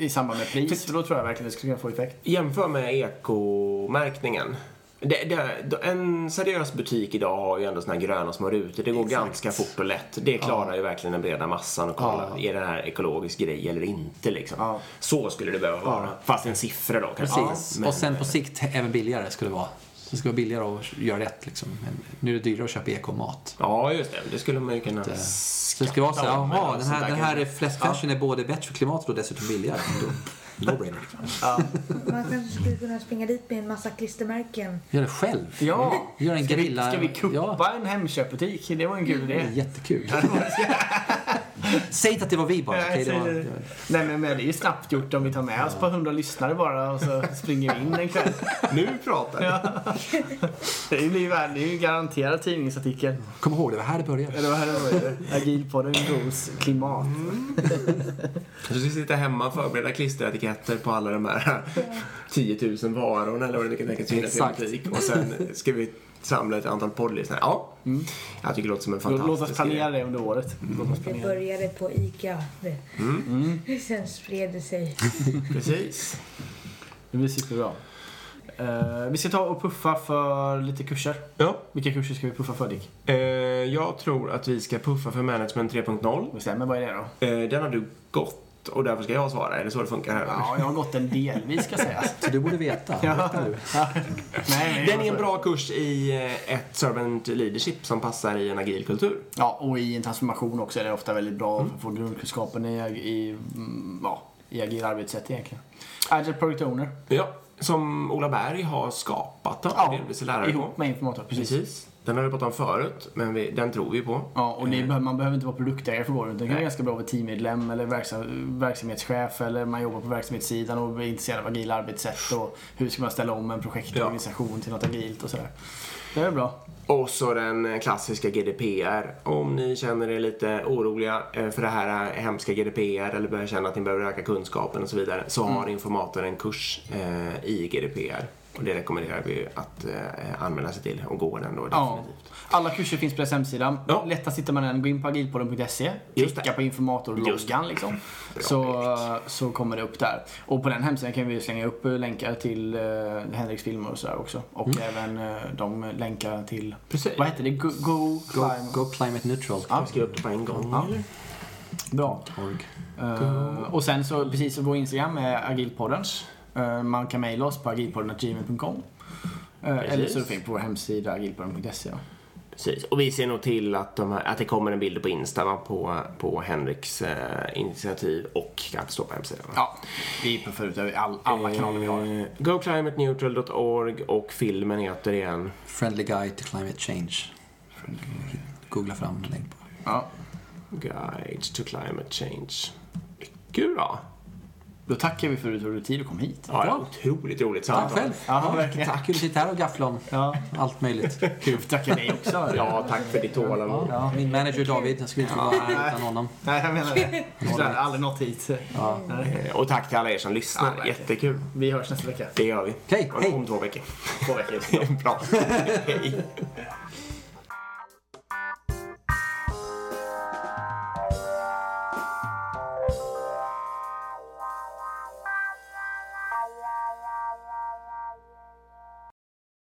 i samband med pris. För då tror jag verkligen det skulle kunna få effekt. Jämför med ekomärkningen. Det, det, en seriös butik idag har ju ändå såna här gröna små rutor. Det går Exakt. ganska fort och lätt. Det klarar ju verkligen den breda massan att kolla. Är det här ekologisk grej eller inte liksom? Ja. Så skulle det behöva vara. Fast en siffra då kanske. Precis. Men- och sen på sikt även billigare skulle det vara. Så det ska vara billigare att göra rätt liksom. Men nu är det dyrare att köpa ekomat. Ja, just det. Det skulle man ju kunna Så det ska vara så här, jaha, den här, den här fläskfärsen är både bättre för klimatet och dessutom billigare. Då- No-brainer. Man kanske skulle kunna springa dit med en massa klistermärken. Gör det själv. Ja. Gör en Ska vi, gerilla... ska vi kuppa Ja, en Hemköpbutik? Det var en kul det är idé. jättekul. Säg inte att det var vi bara. Nej, det var, det. Nej men, men det är ju snabbt gjort om vi tar med oss ett par hundra lyssnare bara och så springer vi in en kväll. Nu pratar vi. Det blir ju, det är ju garanterat tidningsartikel. Kom ihåg, det var här det började. Eller vad är det? Agilpodden Gros klimat. Du ska sitta hemma och förbereda klisteretiketter på alla de här 10 000 varorna eller vad det nu kan tänkas finnas i butik. Och sen ska vi samla ett antal poddlyssnare. Ja, jag tycker det låter som en fantastisk Låt oss planera det under året. Låt oss Det började på ICA. Det. Mm. Sen spred det sig. Precis. Det blir superbra. Eh, vi ska ta och puffa för lite kurser. Ja. Vilka kurser ska vi puffa för Dick? Eh, jag tror att vi ska puffa för Management 3.0. Bestämmer, vad är det då? Eh, den har du gått och därför ska jag svara. Är det så det funkar här? Ja, jag har gått en delvis ska sägas. Så du borde veta. Ja. Nej, Den är en bra kurs i eh, ett servant leadership som passar i en agil kultur. Ja, och i en transformation också är det ofta väldigt bra att få grundkunskapen i, i, mm, ja, i agila arbetssätt egentligen. Agile Product Owner. Ja, som Ola Berg har skapat då, Ja, delvis är lärare ihop med informator. Precis. Precis. Den har vi pratat om förut, men vi, den tror vi på. Ja, och det, behöver- man behöver inte vara produktägare för att runt. Det kan vara ganska bra att vara teammedlem eller verksam, verksamhetschef eller man jobbar på verksamhetssidan och är intresserad av agila arbetssätt och hur ska man ställa om en projektorganisation till något agilt och sådär. Det är bra. Och så den klassiska GDPR. Om ni känner er lite oroliga eh, för det här hemska GDPR eller börjar känna att ni behöver öka kunskapen och så vidare så har informator en kurs eh, i GDPR. Och det rekommenderar vi att eh, anmäla sig till och gå den då Ja. definitivt. Alla kurser finns på deras hemsida. Ja. Lättast hittar man den. Gå in på agilpodden.se. Klicka på Just informatorloggan liksom. Bra, Så, så kommer det upp där. Och på den hemsidan kan vi slänga upp länkar till uh, Henriks filmer och sådär också. Och även uh, de länkar till, Precis. vad heter det? Go, go, Go, Climb. go climate neutral. Ja. Jag skriver upp det på en gång. Ja. Bra. Eh, och sen så, precis så vår Instagram är agilpodden. Eh, man kan mejla oss på agilpodden.gmail.com. Uh, eller så är fint på vår hemsida agilpodden.se. Precis. Och vi ser nog till att, de här, att det kommer en bild på Insta va, på, på Henriks eh, initiativ och att det står på hemsidan. va? Ja, vi puffar ut över all, alla kanaler vi har. Eh, GoClimateNeutral.org och filmen heter igen Friendly guide to climate change. Googla fram en länk på. Ja. Guide to Climate Change. Mycket bra. Då tackar vi för att du tog dig tid och kom hit. Ja, det var otroligt roligt Tack själv. Ja, verkligen. Tack. Kul att sitta här och gaffla om Ja. allt möjligt. Kul att tacka dig också. Ja, tack för ditt tålamod. Ja, min manager David, jag skulle inte vara här utan honom. Nej, jag menar det. Jag har aldrig nått hit. Eh, Och tack till alla er som lyssnar. Ja. Jättekul. Vi hörs nästa vecka. Det gör vi. Okej, hej. Om två veckor. Två veckor. Bra. Hej.